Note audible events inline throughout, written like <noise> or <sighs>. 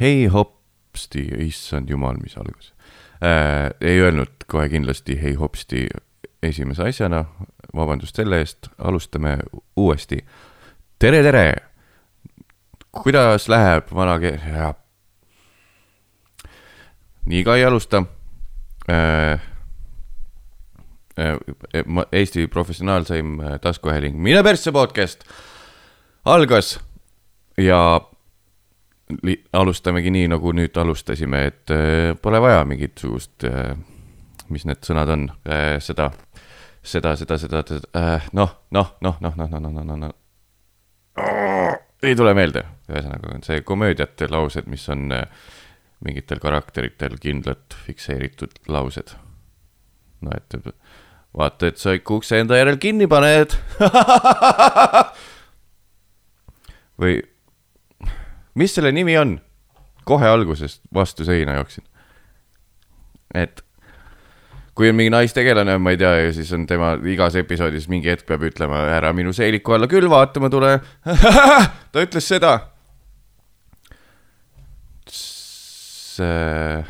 hei hopsti, issand jumal, mis algus äh,. ei öelnud kohe kindlasti hei hopsti esimese asjana, vabandust selle eest, alustame uuesti. tere, tere. kuidas läheb vana ke-, nii ka ei alusta äh,. Äh, ma- Eesti professionaalseim äh, taskuhääling Mine persse podcast algas ja alustamegi nii, nagu nüüd alustasime, et äh, pole vaja mingisugust äh,, mis need sõnad on äh,, seda, seda, seda, seda, noh, noh, noh, noh, noh, noh, noh, noh, noh, ei tule meelde, ühesõnaga on see komöödiate laused, mis on mingitel karakteritel kindlalt fikseeritud laused. no et vaata, et sa ikka ukse enda järel kinni paned. <laughs> või mis selle nimi on? kohe algusest vastu seina jooksin. et kui on mingi naistegelane, ma ei tea, ja siis on tema igas episoodis mingi hetk peab ütlema ära minu seeliku alla küll vaatama tule. <laughs> ta ütles seda. see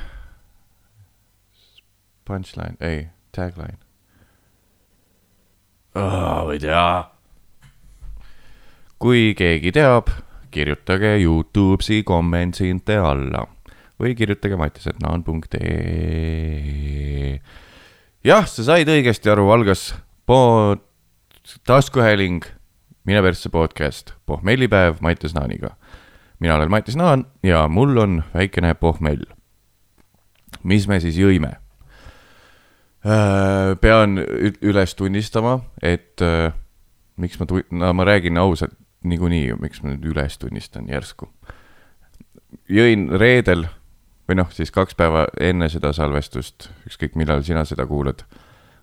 punchline, ei, tagline. ma ei tea. kui keegi teab, kirjutage Youtube'i kommentide alla või kirjutage matisetnaan.ee. jah, sa said õigesti aru, algas po-, taskuhääling Mine persse podcast, pohmellipäev Mattias Naaniga. mina olen Mattias Naan ja mul on väikene pohmell. mis me siis jõime? pean ü- üles tunnistama, et äh, miks ma no ma räägin ausalt niikuinii, miks ma nüüd üles tunnistan järsku. jõin reedel või noh, siis kaks päeva enne seda salvestust, ükskõik millal sina seda kuulad,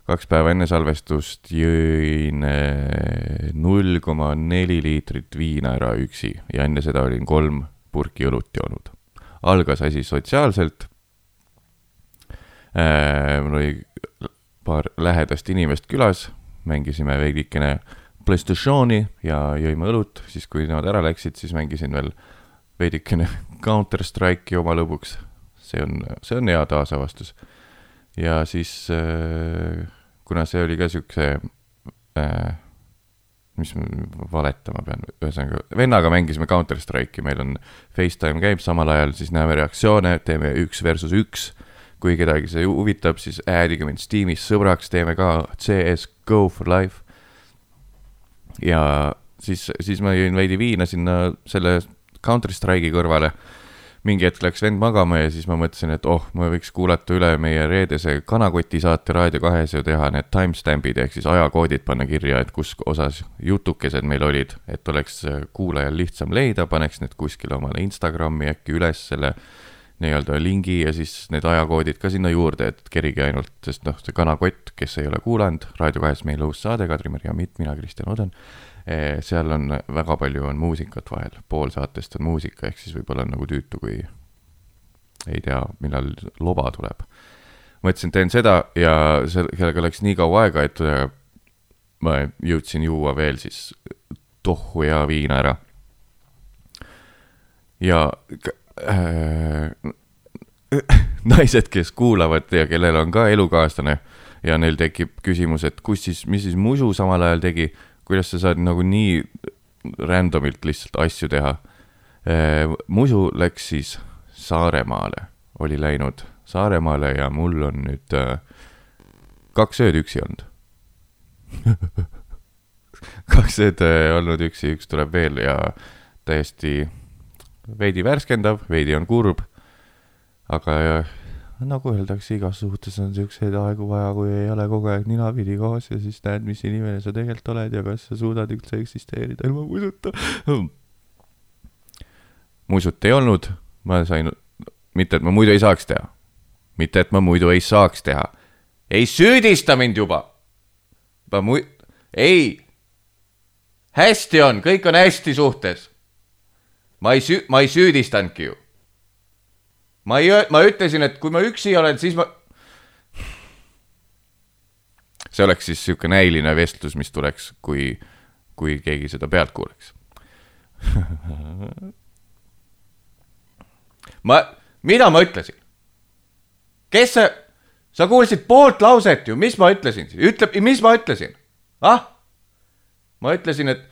kaks päeva enne salvestust jõin äh, null koma neli liitrit viina ära üksi ja enne seda olin kolm purki õlut joonud. algas asi sotsiaalselt äh,. mul oli paar lähedast inimest külas, mängisime veidikene Playstationi ja jõime õlut, siis kui nemad ära läksid, siis mängisin veel veidikene Counter Strike'i oma lõbuks. see on, see on hea taasavastus. ja siis äh, kuna see oli ka siukse äh,, mis ma valetama pean, ühesõnaga vennaga mängisime Counter Strike'i, meil on Facetime käib samal ajal, siis näeme reaktsioone, teeme üks versus üks. kui kedagi see huvitab, siis add'ige mind Steamis sõbraks, teeme ka CS Go for life. Ja siis, siis ma jõin veidi viina sinna selle Counter Strike'i kõrvale. mingi hetk läks vend magama ja siis ma mõtlesin, et oh, ma võiks kuulata üle meie reedese Kanakoti saate Raadio kahes ja teha need timestamp'id ehk siis ajakoodid panna kirja, et kus osas jutukesed meil olid, et oleks kuulajal lihtsam leida, paneks need kuskile omale Instagrami äkki üles selle nii-öelda lingi ja siis need ajakoodid ka sinna juurde, et kerige ainult, sest noh, see Kanakott, kes ei ole kuulanud, Raadio kahes meil uus saade, Kadri-Mari Amit, mina, Kristjan Oden. seal on väga palju on muusikat vahel, pool saatest on muusika, ehk siis võib-olla on nagu tüütu, kui ei tea, millal loba tuleb. mõtlesin, teen seda ja sel- sellega läks nii kaua aega, et äh, ma jõudsin juua veel siis tohhu ja viina ära. ja äh, <laughs> naised, kes kuulavad ja kellel on ka elukaaslane ja neil tekib küsimus, et kus siis, mis siis musu samal ajal tegi, kuidas sa saad nagu nii random'ilt lihtsalt asju teha. musu läks siis Saaremaale, oli läinud Saaremaale ja mul on nüüd äh, kaks ööd üksi olnud. <laughs> kaks ööd äh, olnud üksi, üks tuleb veel ja täiesti veidi värskendav, veidi on kurb. aga äh, nagu öeldakse, igas suhtes on siukseid aegu vaja, kui ei ole kogu aeg ninapidi koos ja siis näed, mis inimene sa tegelikult oled ja kas sa suudad üldse eksisteerida ilma musuta. <laughs> musut ei olnud, ma sain, mitte et ma muidu ei saaks teha, mitte et ma muidu ei saaks teha, ei süüdista mind juba. ma mu-, ei, hästi on, kõik on hästi suhtes. Ma ei süü-, ma ei süüdistanudki ju ma ei, ma ütlesin, et kui ma üksi olen, siis ma. see oleks siis sihuke näiline vestlus, mis tuleks, kui, kui keegi seda pealt kuuleks. <laughs> ma, mida ma ütlesin? kes see, sa kuulsid poolt lauset ju, mis ma ütlesin, ütle, mis ma ütlesin? ah? ma ütlesin, et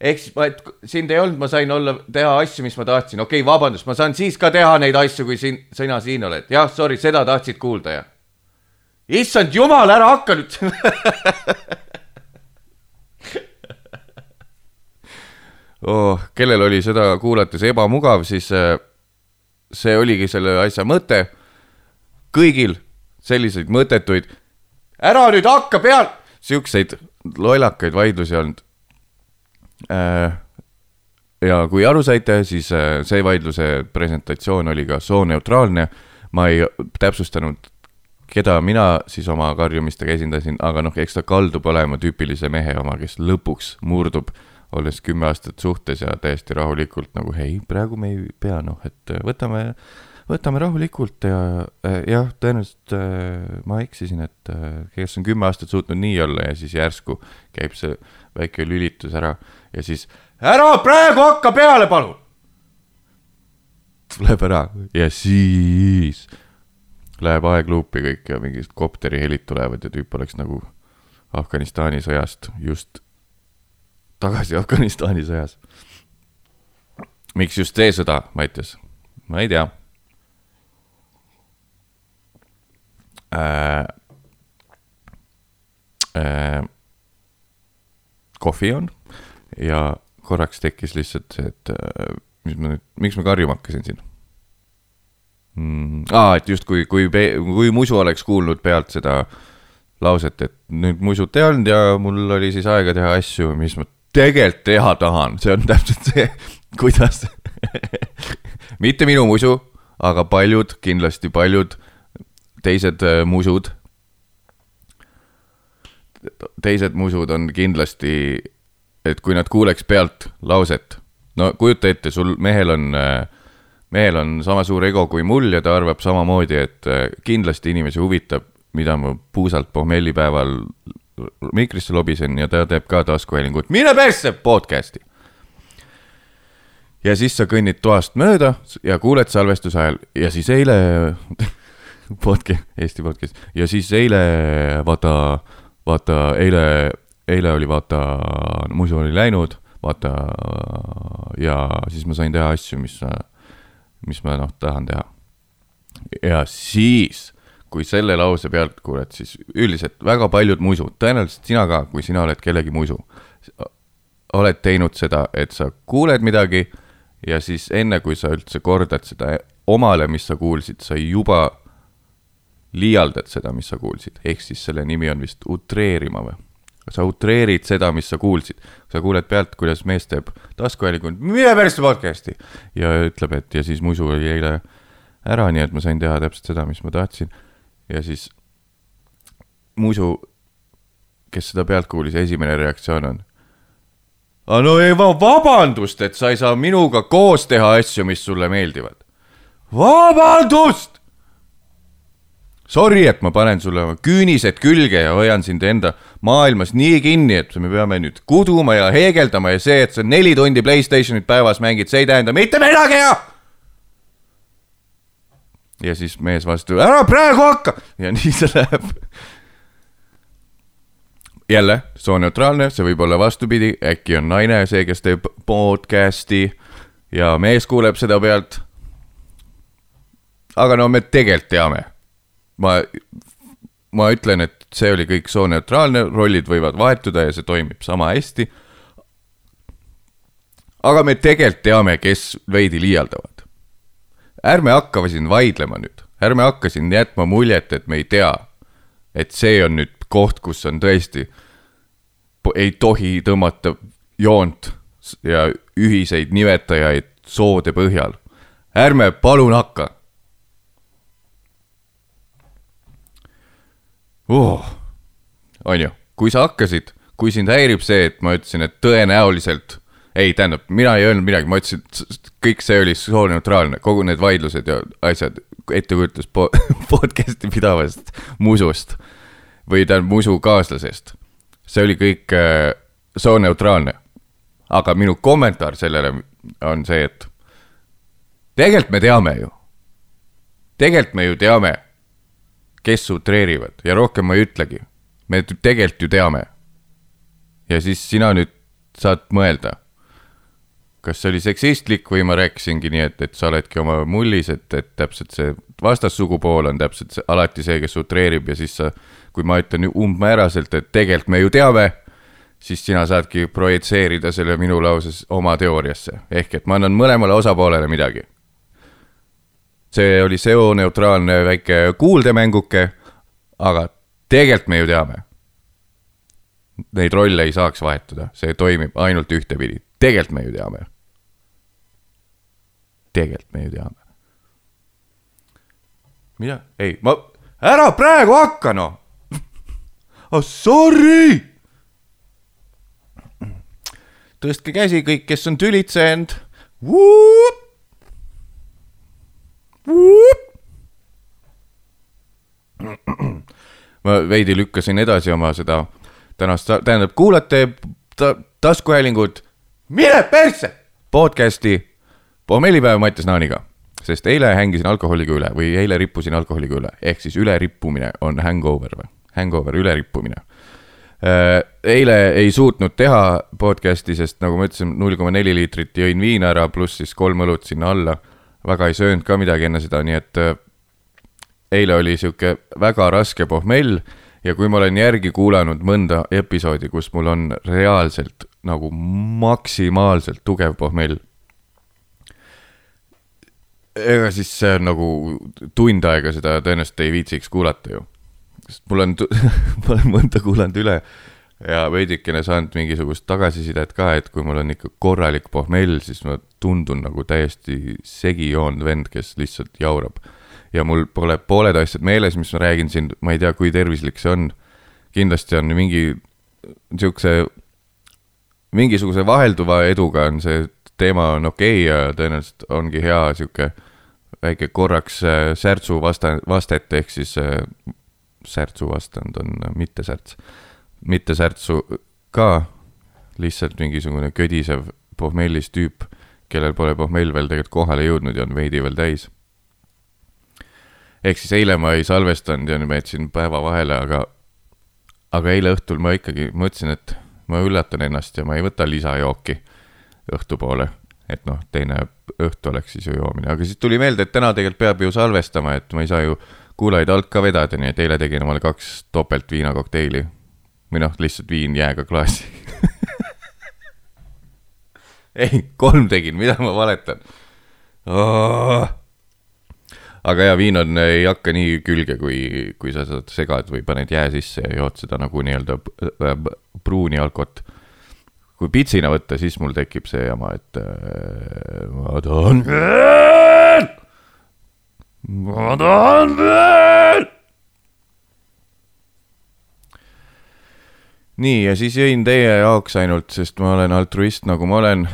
ehk siis ma, et sind ei olnud, ma sain olla, teha asju, mis ma tahtsin, okei okay,, vabandust, ma saan siis ka teha neid asju, kui siin, sina siin oled, jah, sorry, seda tahtsid kuulda, jah. issand jumal, ära hakka nüüd <laughs> oh, kellel oli seda kuulates ebamugav, siis äh, see oligi selle asja mõte. kõigil selliseid mõttetuid, ära nüüd hakka peal, siukseid lollakaid vaidlusi olnud ja kui aru saite, siis äh, see vaidluse presentatsioon oli ka sooneutraalne. ma ei täpsustanud, keda mina siis oma karjumistega esindasin, aga noh, eks ta kaldub olema tüüpilise mehe oma, kes lõpuks murdub, olles kümme aastat suhtes ja täiesti rahulikult nagu hei, praegu me ei pea, noh, et võtame, võtame rahulikult ja äh, jah, tõenäoliselt ma eksisin, et kes on kümme aastat suutnud nii olla ja siis järsku käib see väike lülitus ära ja siis ära praegu hakka peale, palun. Läheb ära ja siis läheb aegluupi kõik ja mingid kopterihelid tulevad ja tüüp oleks nagu Afganistani sõjast just tagasi Afganistani sõjas. miks just see sõda, Mattias? ma ei tea äh,. Äh, kohvi on ja korraks tekkis lihtsalt see, et äh, mis ma nüüd, miks ma karjuma hakkasin siin mm,? aa, et justkui, kui, kui, kui musu oleks kuulnud pealt seda lauset, et nüüd musut ei olnud ja mul oli siis aega teha asju, mis ma tegelikult teha tahan, see on täpselt see, kuidas <laughs> mitte minu musu, aga paljud, kindlasti paljud teised äh, musud. teised musud on kindlasti et kui nad kuuleks pealt lauset, no kujuta ette, sul mehel on, mehel on sama suur ego kui mul ja ta arvab samamoodi, et äh, kindlasti inimesi huvitab, mida ma puusalt pohmellipäeval mikrisse lobisen ja ta teeb ka taskuhäälingut, mine persse podcast'i. ja siis sa kõnnid toast mööda ja kuuled salvestuse ajal ja siis eile <laughs> podcast, Eesti podcast. Ja siis eile vaata, vaata eile eile oli vaata, muidu oli läinud, vaata ja siis ma sain teha asju, mis, mis ma noh, tahan teha. ja siis, kui selle lause pealt kuuled, siis üldiselt väga paljud muisud, tõenäoliselt sina ka, kui sina oled kellegi muisu, oled teinud seda, et sa kuuled midagi ja siis enne, kui sa üldse kordad seda omale, mis sa kuulsid, sa juba liialdad seda, mis sa kuulsid, ehk siis selle nimi on vist utreerima või sa utreerid seda, mis sa kuulsid. sa kuuled pealt, kuidas mees teeb taskuhäälingut, mine persse podcast'i ja ütleb, et ja siis muisu oli eile ära, nii et ma sain teha täpselt seda, mis ma tahtsin. ja siis muisu, kes seda pealt kuulis, esimene reaktsioon on. no ei, vabandust, et sa ei saa minuga koos teha asju, mis sulle meeldivad. vabandust! Sorry, et ma panen sulle oma küünised külge ja hoian sind enda maailmas nii kinni, et me peame nüüd kuduma ja heegeldama ja see, et sa neli tundi Playstationit päevas mängid, see ei tähenda mitte midagi ja. ja siis mees vastu, ära praegu hakka ja nii see läheb. jälle, sooneutraalne, see võib olla vastupidi, äkki on naine see, kes teeb podcast'i ja mees kuuleb seda pealt. aga no me tegelikult teame ma, ma ütlen, et see oli kõik sooneutraalne, rollid võivad vahetuda ja see toimib sama hästi. aga me tegelikult teame, kes veidi liialdavad. ärme hakka siin vaidlema nüüd, ärme hakka siin jätma muljet, et me ei tea, et see on nüüd koht, kus on tõesti, ei tohi tõmmata joont ja ühiseid nimetajaid soode põhjal. ärme palun hakka oh,. on ju, kui sa hakkasid, kui sind häirib see, et ma ütlesin, et tõenäoliselt ei, tähendab, mina ei öelnud midagi, ma ütlesin, kõik see oli sooneutraalne, kogu need vaidlused ja asjad, ettekujutus po <laughs> podcast'i pidavast musust või tähendab musukaaslasest. see oli kõik äh, sooneutraalne. aga minu kommentaar sellele on see, et tegelikult me teame ju. tegelikult me ju teame, kes utreerivad ja rohkem ma ei ütlegi. me tegelikult ju teame. ja siis sina nüüd saad mõelda kas see oli seksistlik või ma rääkisingi nii, et, et sa oledki oma mullis, et, et täpselt see vastassugupool on täpselt see, alati see, kes utreerib ja siis sa, kui ma ütlen umbmääraselt, et tegelikult me ju teame, siis sina saadki projitseerida selle minu lauses oma teooriasse, ehk et ma annan mõlemale osapoolele midagi. See oli seoneutraalne väike kuuldemänguke, aga tegelikult me ju teame. Neid rolle ei saaks vahetada, see toimib ainult ühtepidi, tegelikult me ju teame tegelikult me ju teame. mida? ei, ma, ära praegu hakka noh <laughs> oh,. Sorry. tõstke käsi kõik, kes on tülitsenud. Ma veidi lükkasin edasi oma seda tänast, tähendab, kuulate ta, taskuhäälingut Mine persse! podcast'i pohmellipäev Mattias Naaniga, sest eile hängisin alkoholiga üle või eile rippusin alkoholiga üle, ehk siis ülerippumine on hangover või, hangover, ülerippumine. Äh, eile ei suutnud teha podcast'i, sest nagu ma ütlesin, null koma neli liitrit jõin viina ära, pluss siis kolm õlut sinna alla. Väga ei söönud ka midagi enne seda, nii et äh, eile oli sihuke väga raske pohmell ja kui ma olen järgi kuulanud mõnda episoodi, kus mul on reaalselt nagu maksimaalselt tugev pohmell ega siis see on nagu tund aega seda tõenäoliselt ei viitsiks kuulata ju. sest mul on <laughs> ma olen mõnda kuulanud üle ja veidikene saanud mingisugust tagasisidet ka, et kui mul on ikka korralik pohmell, siis ma tundun nagu täiesti segi joonud vend, kes lihtsalt jaurab. ja mul pole pooled asjad meeles, mis ma räägin siin, ma ei tea, kui tervislik see on. kindlasti on mingi siukse, mingisuguse vahelduva eduga on see teema on okei okay ja tõenäoliselt ongi hea sihuke väike korraks äh, särtsu vasta-, vastet, ehk siis äh, särtsu vastand on äh, mitte särts, mitte särtsu ka, lihtsalt mingisugune ködisev pohmellis tüüp, kellel pole pohmell veel tegelikult kohale jõudnud ja on veidi veel täis. ehk siis eile ma ei salvestanud ja nüüd ma jätsin päeva vahele, aga, aga eile õhtul ma ikkagi mõtlesin, et ma üllatan ennast ja ma ei võta lisajooki õhtupoole et noh, teine õhtu oleks siis ju joomine, aga siis tuli meelde, et täna tegelikult peab ju salvestama, et ma ei saa ju kuulajaid alt ka vedada, nii et eile tegin omale kaks topelt viinakokteili. Või noh, lihtsalt viin jääga klaasi. <laughs> Ei, kolm tegin, mida ma valetan? Oh.. aga ja viin on, ei hakka nii külge, kui, kui sa seda segad või paned jää sisse ja jood seda nagu nii-öelda pruuni alkot. Kui pitsina võtta, siis mul tekib see jama, et äh, ma tahan veel, ma tahan veel. Nii, ja siis jõin teie jaoks ainult, sest ma olen altruist, nagu ma olen,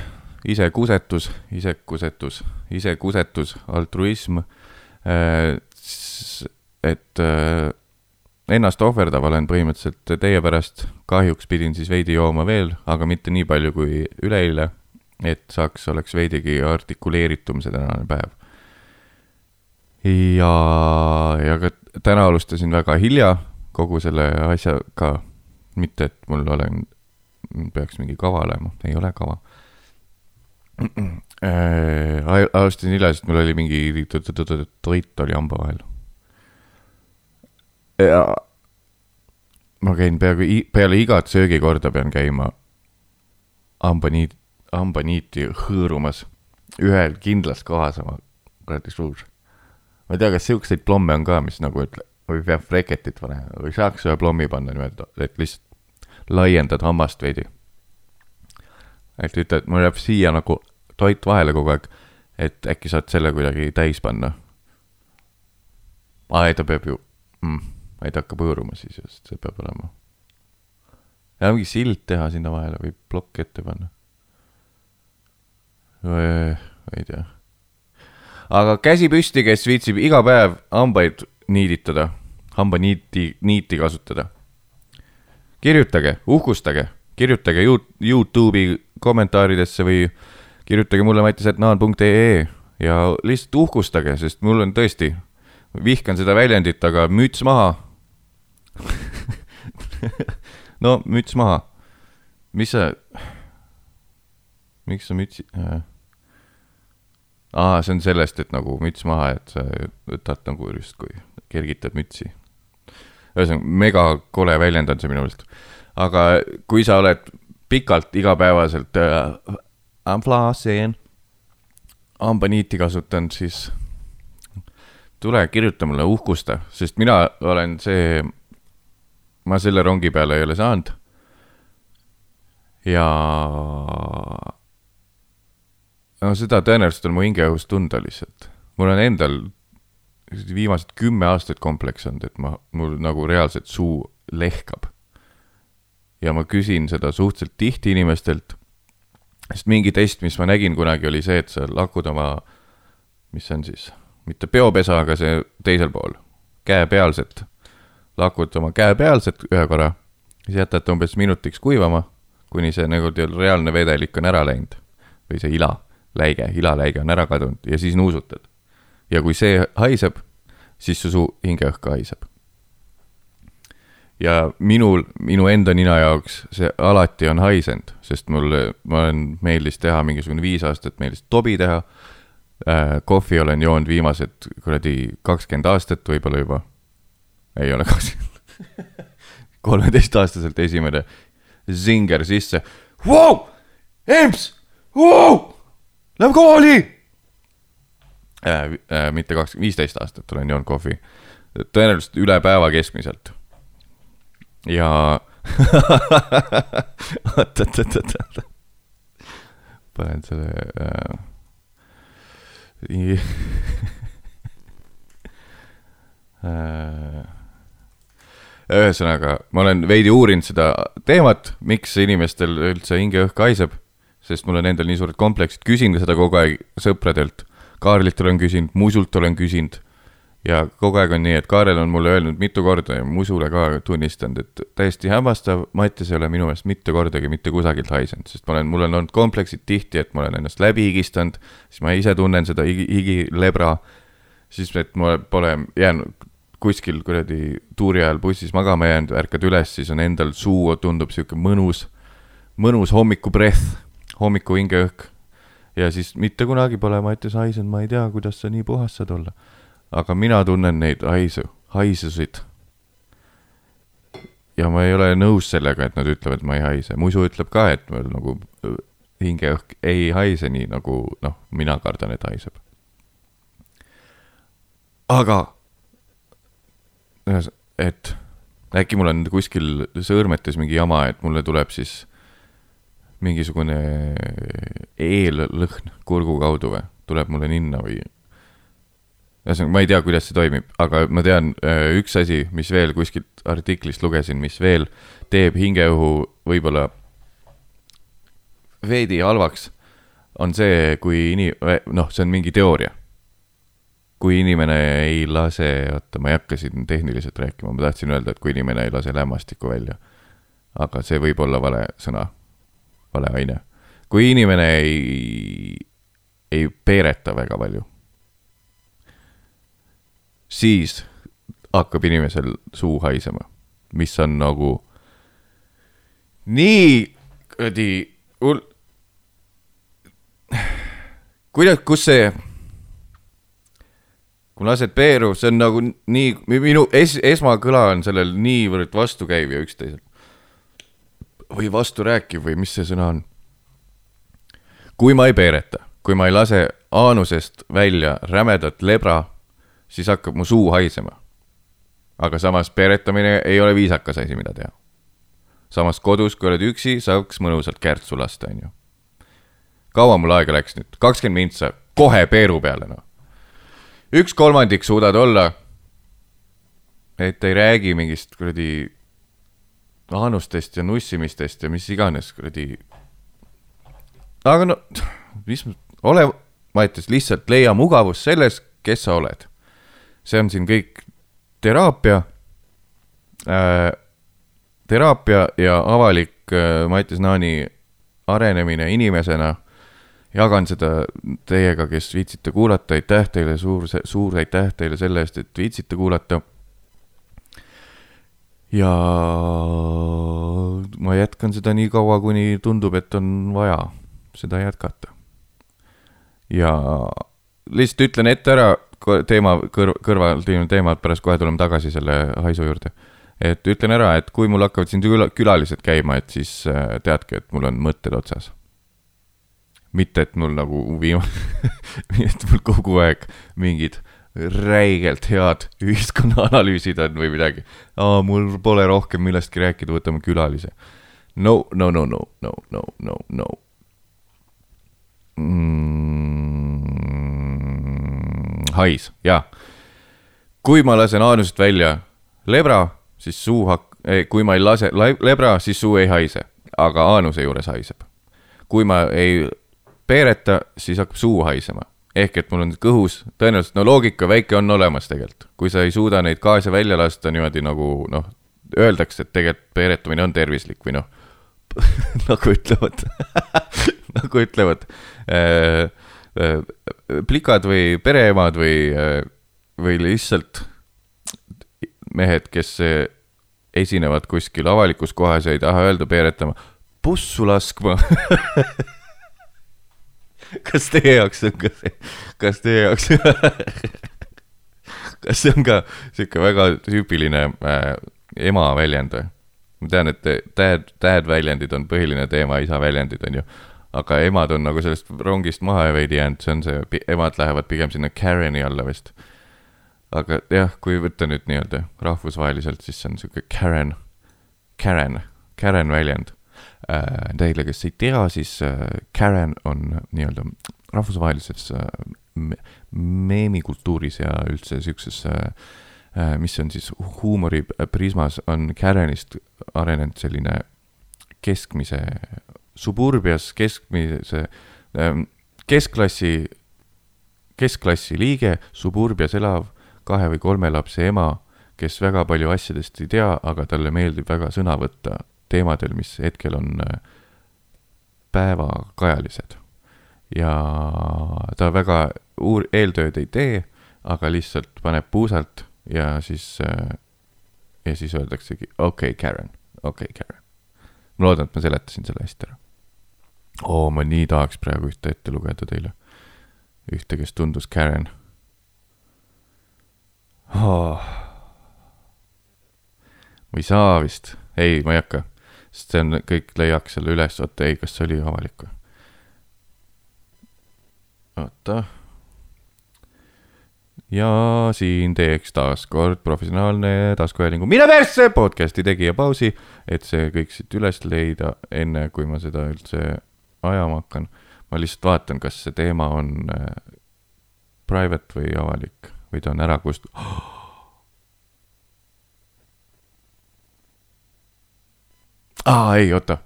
ise kusetus, ise kusetus, ise kusetus, altruism äh,. et äh, ennast ohverdav olen põhimõtteliselt teie pärast, kahjuks pidin siis veidi jooma veel, aga mitte nii palju kui üleeile, et saaks, oleks veidigi artikuleeritum see tänane päev. ja, ja ka täna alustasin väga hilja kogu selle asjaga, mitte et mul olen, peaks mingi kava olema, ei ole kava <clears throat> äh,. alustasin hilja, sest mul oli mingi toit oli hamba vahel ja ma käin peaaegu peale igat söögikorda pean käima hambaniit, hambaniiti hõõrumas ühel kindlas kohas oma kuradi suus. ma ei tea, kas siukseid plomme on ka, mis nagu ütle, või peab breketit panema või saaks ühe plommi panna niimoodi, et lihtsalt laiendad hammast veidi. et ütled, mul jääb siia nagu toit vahele kogu aeg, et äkki saad selle kuidagi täis panna. aa, ei ta peab ju mm vaid hakkab hõõruma siis just, see peab olema. ja mingi sild teha sinna vahele või plokk ette panna. ei tea. aga käsi püsti, kes viitsib iga päev hambaid niiditada, hambaniiti, niiti kasutada. kirjutage, uhkustage, kirjutage Youtube'i kommentaaridesse või kirjutage mulle mattisetnaan.ee ja lihtsalt uhkustage, sest mul on tõesti, vihkan seda väljendit, aga müts maha <laughs> no müts maha. mis sa, miks sa mütsi äh.? aa, see on sellest, et nagu müts maha, et sa võtad nagu justkui, kergitad mütsi. ühesõnaga, mega kole väljend on see minu meelest. aga kui sa oled pikalt igapäevaselt äh, flossing, hambaniiti kasutanud, siis tule kirjuta mulle, uhkusta, sest mina olen see, ma selle rongi peale ei ole saanud. ja no seda tõenäoliselt on mu hingeõhus tunda lihtsalt. mul on endal viimased kümme aastat kompleks olnud, et ma, mul nagu reaalselt suu lehkab. ja ma küsin seda suhteliselt tihti inimestelt, sest mingi test, mis ma nägin kunagi, oli see, et sa lakud oma, mis see on siis, mitte peopesa, aga see teisel pool, käepealset. lakud oma käepealset ühe korra, siis jätad umbes minutiks kuivama, kuni see nagu reaalne vedelik on ära läinud või see ila läige, ilaläige on ära kadunud ja siis nuusutad. Ja kui see haiseb, siis su suu hingeõhk ka haiseb. ja minul, minu enda nina jaoks see alati on haisenud, sest mul, ma olen, meeldis teha mingisugune viis aastat, meeldis tobi teha äh,. kohvi olen joonud viimased kuradi kakskümmend aastat võib-olla juba. ei ole kakskümmend <laughs> kolmeteistaastaselt esimene zinger sisse wow!. Emps wow!, Lähme kooli äh,. Äh, mitte kakskümmend, viisteist aastat olen joonud kohvi. tõenäoliselt üle päeva keskmiselt. ja <laughs> oot, oot, oot, oot, oot. panen selle äh.... <laughs> äh ühesõnaga, ma olen veidi uurinud seda teemat, miks inimestel üldse hingeõhk haiseb sest mul on endal nii suured kompleksid, küsin seda kogu aeg sõpradelt. Kaarlilt olen küsinud, Musult olen küsinud ja kogu aeg on nii, et Kaarel on mulle öelnud mitu korda ja Musule ka tunnistanud, et täiesti hämmastav, Mattias ei ole minu meelest mitte kordagi mitte kusagilt haisenud, sest ma olen, mul on olnud kompleksid tihti, et ma olen ennast läbi higistanud, siis ma ise tunnen seda higi, higilebra, siis et ma pole jäänud kuskil kuradi tuuri ajal bussis magama jäänud, ärkad üles, siis on endal suu tundub sihuke mõnus, mõnus hommikubreth hommiku hingeõhk. Ja siis mitte kunagi pole Mattias haisnud, ma ei tea, kuidas sa nii puhas saad olla. aga mina tunnen neid haisu, haisusid. ja ma ei ole nõus sellega, et nad ütlevad, et ma ei haise, muisu ütleb ka, et mul nagu äh, hingeõhk ei haise nii, nagu noh, mina kardan, et haiseb. aga, et äkki mul on kuskil sõõrmetes mingi jama, et mulle tuleb siis mingisugune eellõhn kurgu kaudu või, tuleb mulle ninna või? ühesõnaga, ma ei tea, kuidas see toimib, aga ma tean, äh, üks asi, mis veel kuskilt artiklist lugesin, mis veel teeb hingeõhu võib-olla veidi halvaks, on see, kui ini-, noh, see on mingi teooria. kui inimene ei lase, oota, ma ei hakka siin tehniliselt rääkima, ma tahtsin öelda, et kui inimene ei lase lämmastikku välja. aga see võib olla vale sõna vale aine. kui inimene ei, ei peereta väga palju, siis hakkab inimesel suu haisema, mis on nagu nii kuradi hull. kuidas, kus see, kui lased peeru, see on nagu nii, minu es, esmakõla on sellel niivõrd vastukäiv ja üksteiselt või vasturääkiv või mis see sõna on. kui ma ei peereta, kui ma ei lase aanusest välja rämedat lebra, siis hakkab mu suu haisema. aga samas peeretamine ei ole viisakas asi, mida teha. samas kodus, kui oled üksi, saaks mõnusalt kärtsu lasta, onju. kaua mul aega läks nüüd, kakskümmend mintsa, kohe peeru peale, noh. üks kolmandik suudad olla. et ei räägi mingist kuradi laanustest ja nussimistest ja mis iganes kuradi. aga no, mis, ole, ma ütleks lihtsalt leia mugavus selles, kes sa oled. see on siin kõik teraapia äh,, teraapia ja avalik äh, Mattias Naani arenemine inimesena jagan seda teiega, kes viitsite kuulata, aitäh teile, suur, suur aitäh teile selle eest, et viitsite kuulata. Ja ma jätkan seda nii kaua, kuni tundub, et on vaja seda jätkata. ja lihtsalt ütlen ette ära teema kõr-, kõrval teemad, pärast kohe tuleme tagasi selle haisu juurde et ütlen ära, et kui mul hakkavad siin küla, külalised käima, et siis äh, teadke, et mul on mõtted otsas. mitte, et mul nagu viimane <laughs> et mul kogu aeg mingid räigelt head ühiskonnaanalüüsid on või midagi. aa, mul pole rohkem millestki rääkida, võtame külalise. no, no, no, no, no, no, no, no mm,. hais, jaa. kui ma lasen aanusest välja lebra siis suu hak-, kui ma ei lase lebra, siis suu ei haise, aga aanuse juures haiseb. kui ma ei peereta, siis hakkab suu haisema. Ehk et mul on kõhus, tõenäoliselt, no loogika väike on olemas tegelikult. kui sa ei suuda neid gaase välja lasta niimoodi nagu noh, öeldakse, et tegelikult peeretamine on tervislik või noh <laughs> nagu ütlevad <laughs> nagu ütlevad äh, äh, plikad või pereemad või äh,, või lihtsalt mehed, kes esinevad kuskil avalikus kohas ja ei taha öelda peeretama, bussu laskma <laughs> kas teie jaoks on ka see, kas teie jaoks kas see on ka sihuke väga tüüpiline äh, ema väljend või? ma tean, et dad, dad väljendid on põhiline teema, isa väljendid on ju. aga emad on nagu sellest rongist maha veidi jäänud, see on see, emad lähevad pigem sinna Kareni alla vist aga jah, kui võtta nüüd nii-öelda rahvusvaheliselt, siis see on sihuke Karen, Karen, Karen väljend. Teile, kes ei tea, siis äh, Karen on nii-öelda rahvusvahelises äh, meemikultuuris ja üldse sihukeses äh, äh,, mis on siis huumoriprismas, on Karenist arenenud selline keskmise, suburbias keskmise äh,, keskklassi, keskklassi liige, suburbias elav kahe või kolme lapse ema, kes väga palju asjadest ei tea, aga talle meeldib väga sõna võtta teemadel, mis hetkel on äh, päevakajalised. ja ta väga uur-, eeltööd ei tee, aga lihtsalt paneb puusalt ja siis, äh, ja siis öeldaksegi okei okay,, Karen, okei okay,, Karen. ma loodan, et ma seletasin selle hästi ära. oo, ma nii tahaks praegu ühte ette lugeda teile. ühte, kes tundus Karen oh.. ma ei saa vist, ei, ma ei hakka, sest see on, kõik leiaks selle üles, oota, ei, kas see oli avalik või? oota. ja siin teeks taas kord professionaalne taskuhäälingu Mine persse podcast'i tegija pausi, et see kõik siit üles leida, enne kui ma seda üldse ajama hakkan. ma lihtsalt vaatan, kas see teema on äh, private või avalik või ta on ära kust- oh.. <gasps> aa, ei, oota.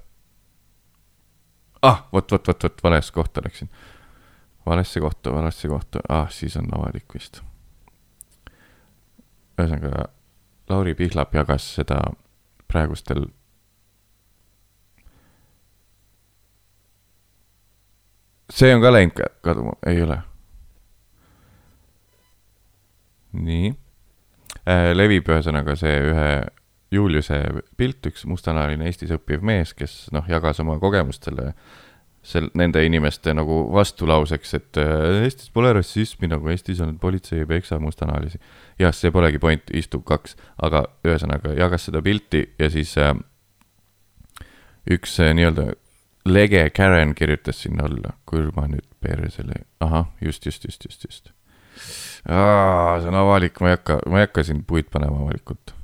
ah, vot, vot, vot, vot, valesse kohta läksin. valesse kohta, valesse kohta, ah, siis on avalik vist. ühesõnaga, Lauri Pihlap jagas seda praegustel see on ka läinud kaduma, ei ole nii äh,. levib ühesõnaga see ühe Juliuse pilt, üks mustanahaline Eestis õppiv mees, kes noh, jagas oma kogemust selle, sel-, nende inimeste nagu vastulauseks, et äh, Eestis pole rassismi, nagu Eestis on politsei ei peksa mustanahalisi. jah, see polegi point, istub kaks, aga ühesõnaga jagas seda pilti ja siis äh, üks äh, nii-öelda lege Karen kirjutas sinna alla, kui ma nüüd persele, ahah, just, just, just, just, just see on avalik, ma ei hakka, ma ei hakka siin puid panema avalikult.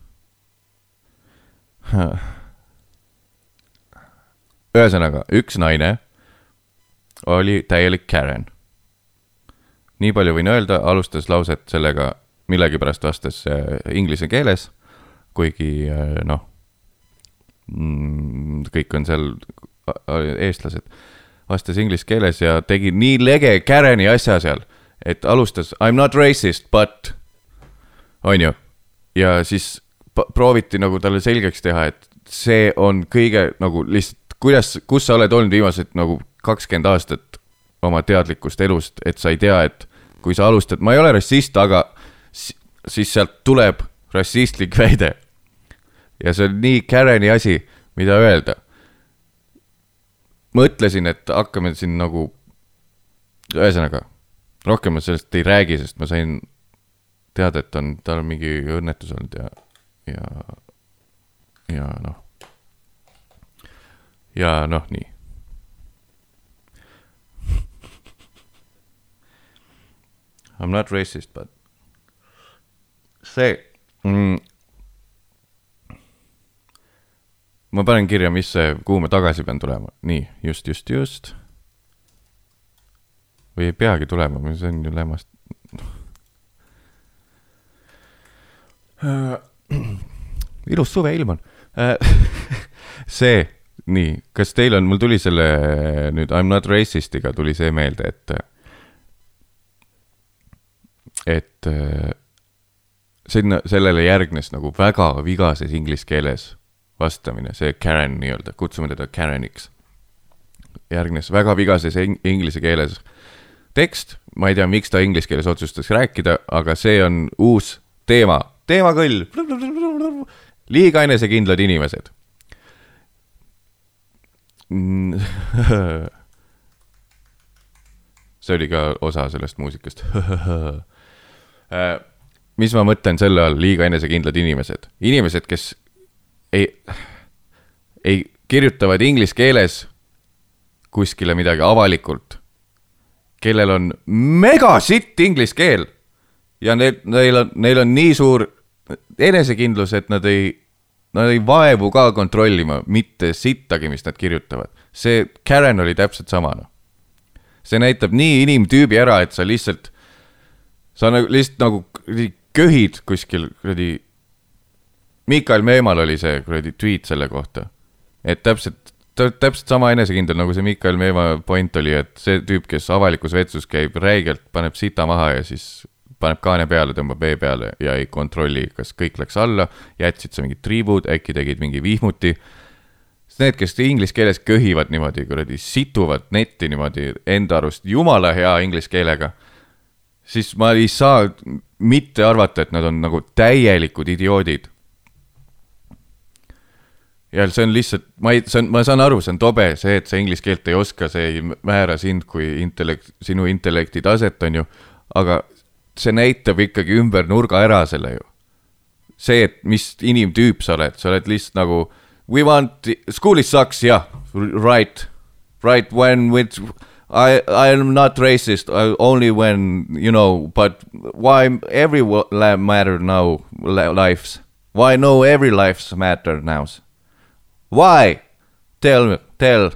<laughs> ühesõnaga, üks naine oli täielik Karen. nii palju võin öelda, alustas lauset sellega, millegipärast vastas äh, inglise keeles, kuigi äh, noh, mm, kõik on seal eestlased, vastas inglise keeles ja tegi nii lege Kareni asja seal et alustas I m not racist, but, on ju. ja siis prooviti nagu talle selgeks teha, et see on kõige nagu lihtsalt, kuidas, kus sa oled olnud viimased nagu kakskümmend aastat, oma teadlikust elust, et sa ei tea, et kui sa alustad, ma ei ole rassist, aga si- siis sealt tuleb rassistlik <laughs> väide. ja see on nii Kareni asi, mida öelda. mõtlesin, et hakkame siin nagu, ühesõnaga, rohkem ma sellest ei räägi, sest ma sain teada, et on, tal on mingi õnnetus olnud ja, ja, ja noh, ja noh, nii. I m not racist, but see mm,. ma panen kirja, mis see, kuhu ma tagasi pean tulema, nii, just, just, just. või ei peagi tulema, see on ju lämmast-. <laughs> <clears throat> ilus suveilm on. see, nii, kas teil on, mul tuli selle nüüd I m not racist'iga tuli see meelde, et, et äh, sinna, sellele järgnes nagu väga vigases inglise keeles vastamine, see Karen nii-öelda, kutsume teda Kareniks. järgnes väga vigases ing- inglise keeles tekst, ma ei tea, miks ta inglise keeles otsustas rääkida, aga see on uus teema, teemakõll. liiga enesekindlad inimesed. <laughs> see oli ka osa sellest muusikast. <laughs> mis ma mõtlen selle all, liiga enesekindlad inimesed, inimesed, kes ei, ei, kirjutavad inglise keeles kuskile midagi avalikult, kellel on mega sitt inglise keel ja neil, neil on, neil on nii suur enesekindlus, et nad ei, nad ei vaevu ka kontrollima mitte sittagi, mis nad kirjutavad. see Karen oli täpselt sama, noh. see näitab nii inimtüübi ära, et sa lihtsalt, sa nagu lihtsalt nagu köhid kuskil kuradi. Mikael Meemal oli see kuradi tweet selle kohta, et täpselt, ta on täpselt sama enesekindel nagu see Mikael Meemaa point oli, et see tüüp, kes avalikus vetsus käib räigelt, paneb sita maha ja siis paneb kaane peale, tõmbab vee peale ja ei kontrolli, kas kõik läks alla, jätsid sa mingid triibud, äkki tegid mingi vihmuti. Need, kes inglise keeles köhivad niimoodi kuradi, situvad netti niimoodi enda arust jumala hea inglise keelega, siis ma ei saa mitte arvata, et nad on nagu täielikud idioodid. ja see on lihtsalt, ma ei, see on, ma saan aru, see on tobe, see, et sa inglise keelt ei oska, see ei määra sind kui intellekt, sinu intellekti taset, on ju, aga see näitab ikkagi ümber nurga ära selle ju. see, et mis inimtüüp sa oled, sa oled lihtsalt nagu we want, school is sucks, jah, right, right when with I I am not racist I, only when you know but why every matter now lives? Why no every lives matter now? Why? Tell tell.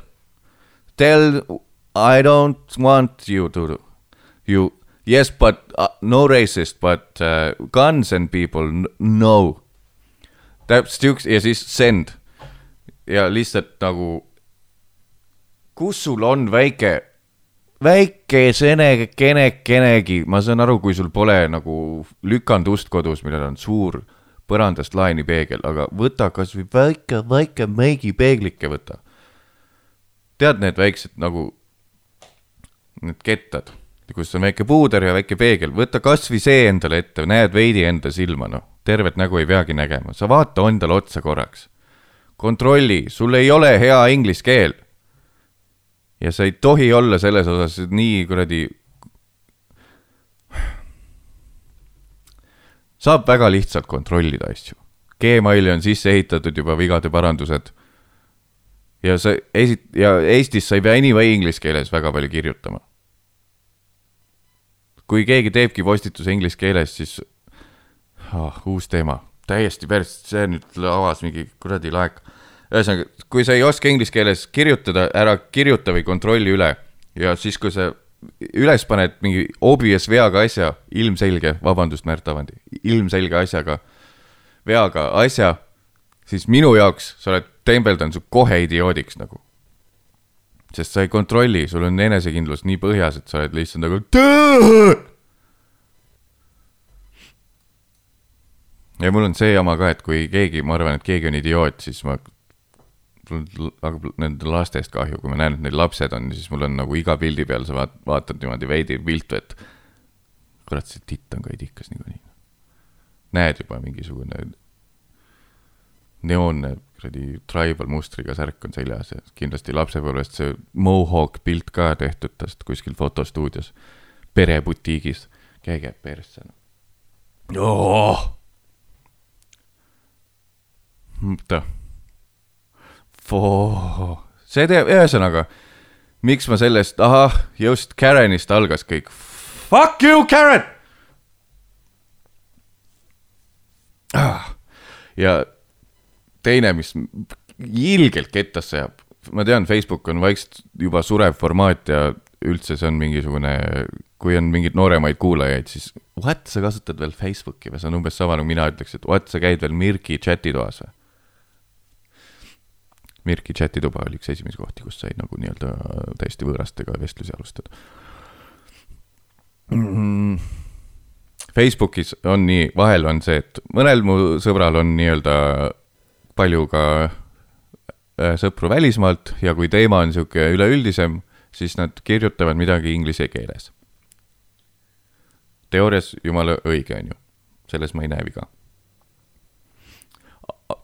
Tell I don't want you to you yes but uh, no racist but uh, guns and people no. Täpselt üks ja siis send. Ja lihtsalt nagu kus sul on väike väikesene kenekenegi, ma saan aru, kui sul pole nagu lükandust kodus, millel on suur põrandast laeni peegel, aga võta kasvõi väike, väike meigipeeglike võta. tead need väiksed nagu need kettad, kus on väike puuder ja väike peegel, võta kasvõi see endale ette, näed veidi enda silma, noh, tervet nägu ei peagi nägema, sa vaata endale otsa korraks. kontrolli, sul ei ole hea inglise keel ja sa ei tohi olla selles osas nii kuradi. saab väga lihtsalt kontrollida asju. Gmaili on sisse ehitatud juba vigade parandused. ja sa esi- ja Eestis sa ei pea anyway inglise keeles väga palju kirjutama. Kui keegi teebki postituse inglise keeles, siis ah, uus teema, täiesti päris, see nüüd avas mingi kuradi laek ühesõnaga, kui sa ei oska inglise keeles kirjutada, ära kirjuta või kontrolli üle. Ja siis, kui sa üles paned mingi obvious veaga asja, ilmselge, vabandust, Märt Avandi, ilmselge asjaga, veaga asja, siis minu jaoks sa oled tembeldanud su kohe idioodiks nagu. Sest sa ei kontrolli, sul on enesekindlus nii põhjas, et sa oled lihtsalt nagu. ja mul on see jama ka, et kui keegi, ma arvan, et keegi on idioot, siis ma mul hakkab nende lastest kahju, kui ma näen, et neil lapsed on, siis mul on nagu iga pildi peal sa vaat-, vaatad niimoodi veidi viltu, et kurat, see titt on kaidikas niikuinii. näed juba mingisugune neoonne kuradi tribal mustriga särk on seljas ja kindlasti lapsepõlvest see mohawk pilt ka tehtud tast kuskil fotostuudios, perebutiigis, käige persse oh!. oota. see teeb, ühesõnaga, miks ma sellest, ahah, just Karenist algas kõik. Fuck you, Karen ah.. ja teine, mis ilgelt kettasse jääb, ma tean, Facebook on vaikselt juba surev formaat ja üldse see on mingisugune, kui on mingeid nooremaid kuulajaid, siis what, sa kasutad veel Facebooki või see on umbes sama nagu mina ütleks, et what, sa käid veel Mirki chatitoas või? Mirki chatituba oli üks esimesi kohti, kus sai nagu nii-öelda täiesti võõrastega vestlusi alustada mm. -hmm. Facebookis on nii, vahel on see, et mõnel mu sõbral on nii-öelda palju ka äh, sõpru välismaalt ja kui teema on sihuke üleüldisem, siis nad kirjutavad midagi inglise keeles. teoorias jumala õige, on ju, selles ma ei näe viga.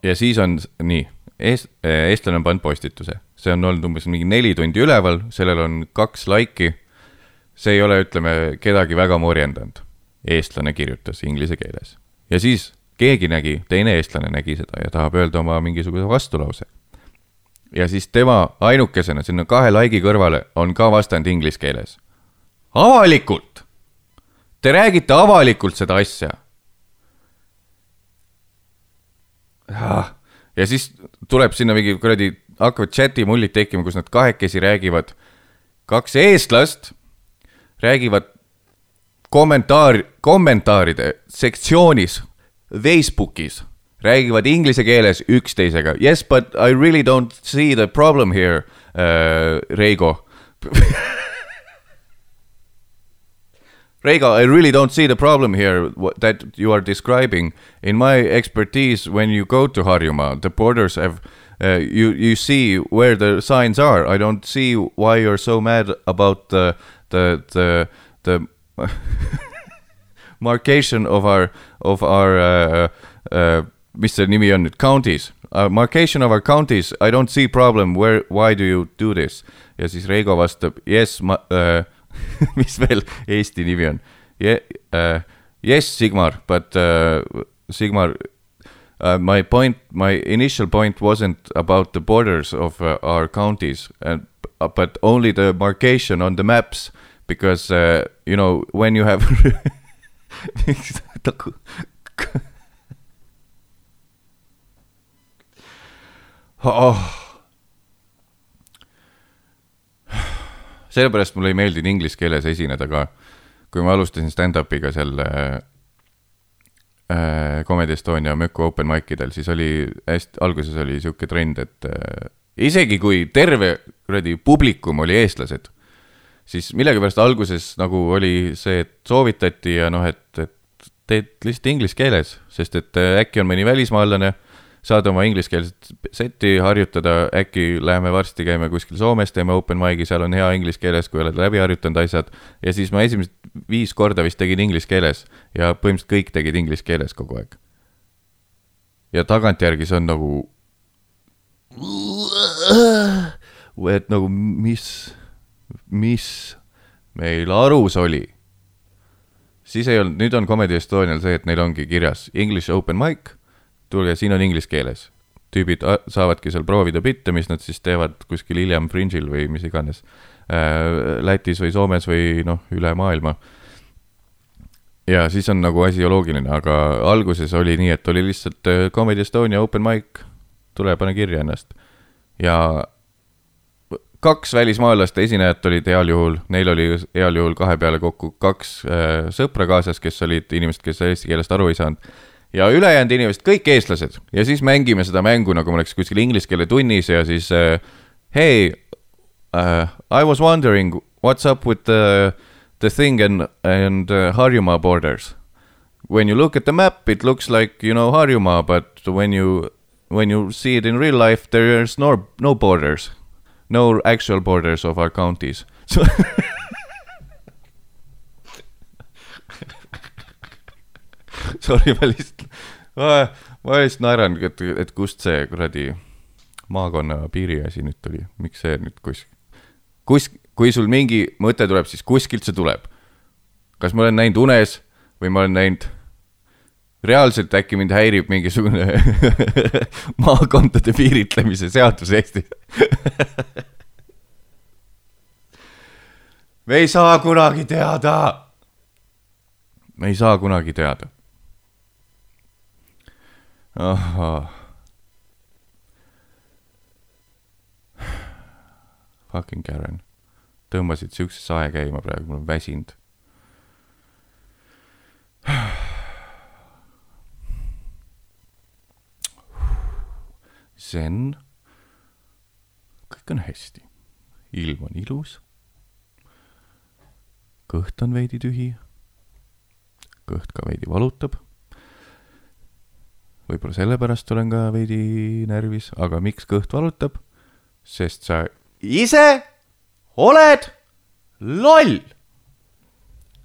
ja siis on nii, eest-, äh, eestlane on pannud postituse, see on olnud umbes mingi neli tundi üleval, sellel on kaks laiki. see ei ole, ütleme, kedagi väga morjendanud. eestlane kirjutas inglise keeles ja siis keegi nägi, teine eestlane nägi seda ja tahab öelda oma mingisuguse vastulause. ja siis tema ainukesena sinna kahe laigi kõrvale on ka vastanud inglise keeles. avalikult! Te räägite avalikult seda asja. ja siis tuleb sinna mingi kuradi, hakkavad chati mullid tekkima, kus nad kahekesi räägivad. kaks eestlast räägivad kommentaar, kommentaaride sektsioonis Facebookis räägivad inglise keeles üksteisega. Yes, but I really don't see the problem here uh,, Reigo <laughs> Reigo, I really don't see the problem here that you are describing. In my expertise, when you go to Harjumaa, the borders have uh, you you see where the signs are. I don't see why you're so mad about the the the the <laughs> marcation of our, of our uh, uh, mis see nimi on nüüd, counties uh,. Marcation of our counties, I don't see problem, where, why do you do this? ja siis Reigo vastab, yes, ma uh,, <laughs> mis veel Eesti nimi on yeah,? Uh, yes, Sigmar, but uh, Sigmar Uh, my point, my initial point wasn't about the borders of uh, our counties, and, uh, but only the marcation on the maps, because uh, you know when you have <laughs> oh. sellepärast mulle ei meeldinud inglise keeles esineda ka. kui ma alustasin stand-up'iga seal äh, Comedy Estonia Möku open mic idel, siis oli hästi, alguses oli sihuke trend, et äh, isegi kui terve kuradi publikum oli eestlased siis millegipärast alguses nagu oli see, et soovitati ja noh, et, et teed lihtsalt inglise keeles, sest et äh, äkki on mõni välismaalane, saad oma ingliskeelset setti harjutada, äkki läheme varsti, käime kuskil Soomes, teeme open mic'i, seal on hea inglise keeles, kui oled läbi harjutanud asjad. ja siis ma esimesed viis korda vist tegin inglise keeles ja põhimõtteliselt kõik tegid inglise keeles kogu aeg. ja tagantjärgi see on nagu. et nagu mis mis meil arus oli, siis ei olnud, nüüd on Comedy Estonial see, et neil ongi kirjas English open mic, tulge, siin on inglise keeles. tüübid saavadki seal proovida bitte, mis nad siis teevad kuskil hiljem Fringe'il või mis iganes äh,, Lätis või Soomes või noh, üle maailma. ja siis on nagu asi loogiline, aga alguses oli nii, et oli lihtsalt äh, Comedy Estonia open mic, tule, pane kirja ennast. ja kaks välismaalaste esinejat olid heal juhul, neil oli heal juhul kahe peale kokku kaks äh, sõpra kaasas, kes olid inimesed, kes eesti keelest aru ei saanud. ja ülejäänud inimesed, kõik eestlased ja siis mängime seda mängu, nagu ma oleks kuskil inglise keele tunnis ja siis äh, hey uh,, I was wondering what's up with the, the thing and, and uh, Harjumaa borders. When you look at the map, it looks like you know Harjumaa, but when you when you see it in real life, there's no, no borders. No actual borders of our counties. So <laughs> Sorry, ma lihtsalt, ma, lihtsalt naeran, et, et kust see kuradi maakonna piiri asi nüüd tuli, miks see nüüd kus, kus, kui sul mingi mõte tuleb, siis kuskilt see tuleb. kas ma olen näinud unes või ma olen näinud reaalselt äkki mind häirib mingisugune <laughs> maakondade piiritlemise seadus Eestis <laughs> me ei saa kunagi teada. me ei saa kunagi teada. ahhaa. Fucking Karen, tõmbasid siukse sae käima praegu, mul on väsinud <sighs> zen. kõik on hästi, ilm on ilus. kõht on veidi tühi. kõht ka veidi valutab. võib-olla sellepärast olen ka veidi närvis, aga miks kõht valutab? sest sa ise oled loll.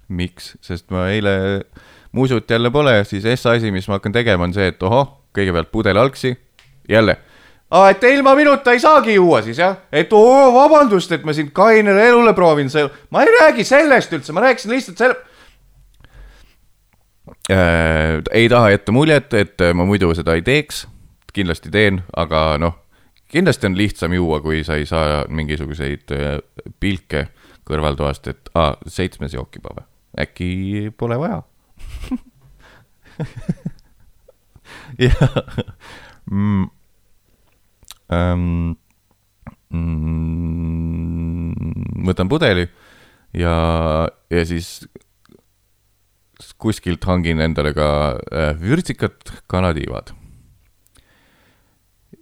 miks, sest ma eile muusut jälle pole, siis esmaasi, mis ma hakkan tegema, on see, et ohoh, kõigepealt pudel algsi, jälle aa, et ilma minuta ei saagi juua siis jah, et oo, vabandust, et ma sind kainele elule proovin, see, ma ei räägi sellest üldse, ma rääkisin lihtsalt selle äh,. ei taha jätta muljet, et ma muidu seda ei teeks, kindlasti teen, aga noh, kindlasti on lihtsam juua, kui sa ei saa mingisuguseid äh, pilke kõrvaltoast, et aa, seitsmes jook juba või, äkki pole vaja? <laughs> Jah mm ähm,. Võtan pudeli ja, ja siis kuskilt hangin endale ka äh, vürtsikat kanatiivad.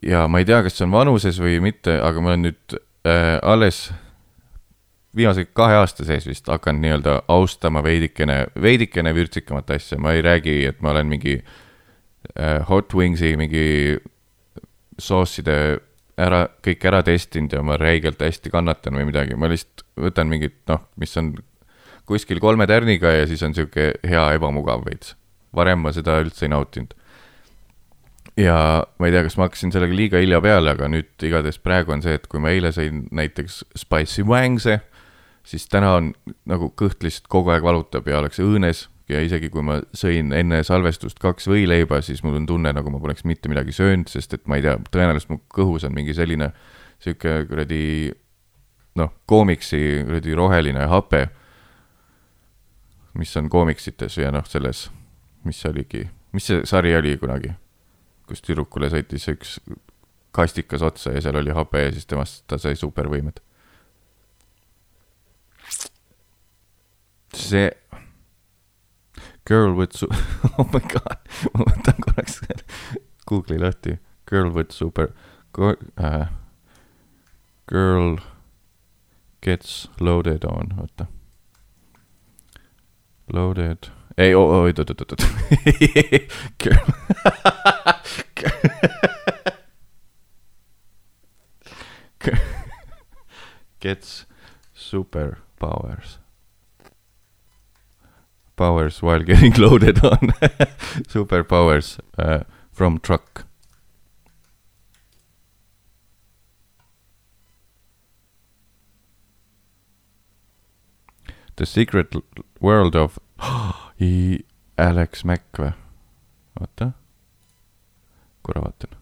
ja ma ei tea, kas see on vanuses või mitte, aga ma olen nüüd äh, alles viimase kahe aasta sees vist hakanud nii-öelda austama veidikene, veidikene vürtsikamat asja, ma ei räägi, et ma olen mingi äh, Hot Wingsi mingi sooside ära, kõik ära testinud ja ma räigelt hästi kannatan või midagi, ma lihtsalt võtan mingit noh, mis on kuskil kolme tärniga ja siis on sihuke hea ebamugav veits. varem ma seda üldse ei nautinud. ja ma ei tea, kas ma hakkasin sellega liiga hilja peale, aga nüüd igatahes praegu on see, et kui ma eile sõin näiteks spicy wang'e, siis täna on nagu kõht lihtsalt kogu aeg valutab ja oleks õõnes ja isegi kui ma sõin enne salvestust kaks võileiba, siis mul on tunne, nagu ma poleks mitte midagi söönud, sest et ma ei tea, tõenäoliselt mu kõhus on mingi selline sihuke kuradi noh, koomiksi kuradi roheline hape, mis on koomiksites ja noh, selles, mis see oligi, mis see sari oli kunagi, kus tüdrukule sõitis üks kastikas otsa ja seal oli hape ja siis temast ta sai supervõimed. see Girl with su-, <laughs> oh my god, ma võtan korraks Google'i lahti, girl with super, äh, girl gets loaded on, oota. Loaded, ei, oot, oot, oot, oot, <laughs> girl <laughs> gets superpowers. powers while getting <laughs> loaded on <laughs> superpowers uh, from truck. The Secret World of <gasps> Alex Mack või? oota, korra vaatan.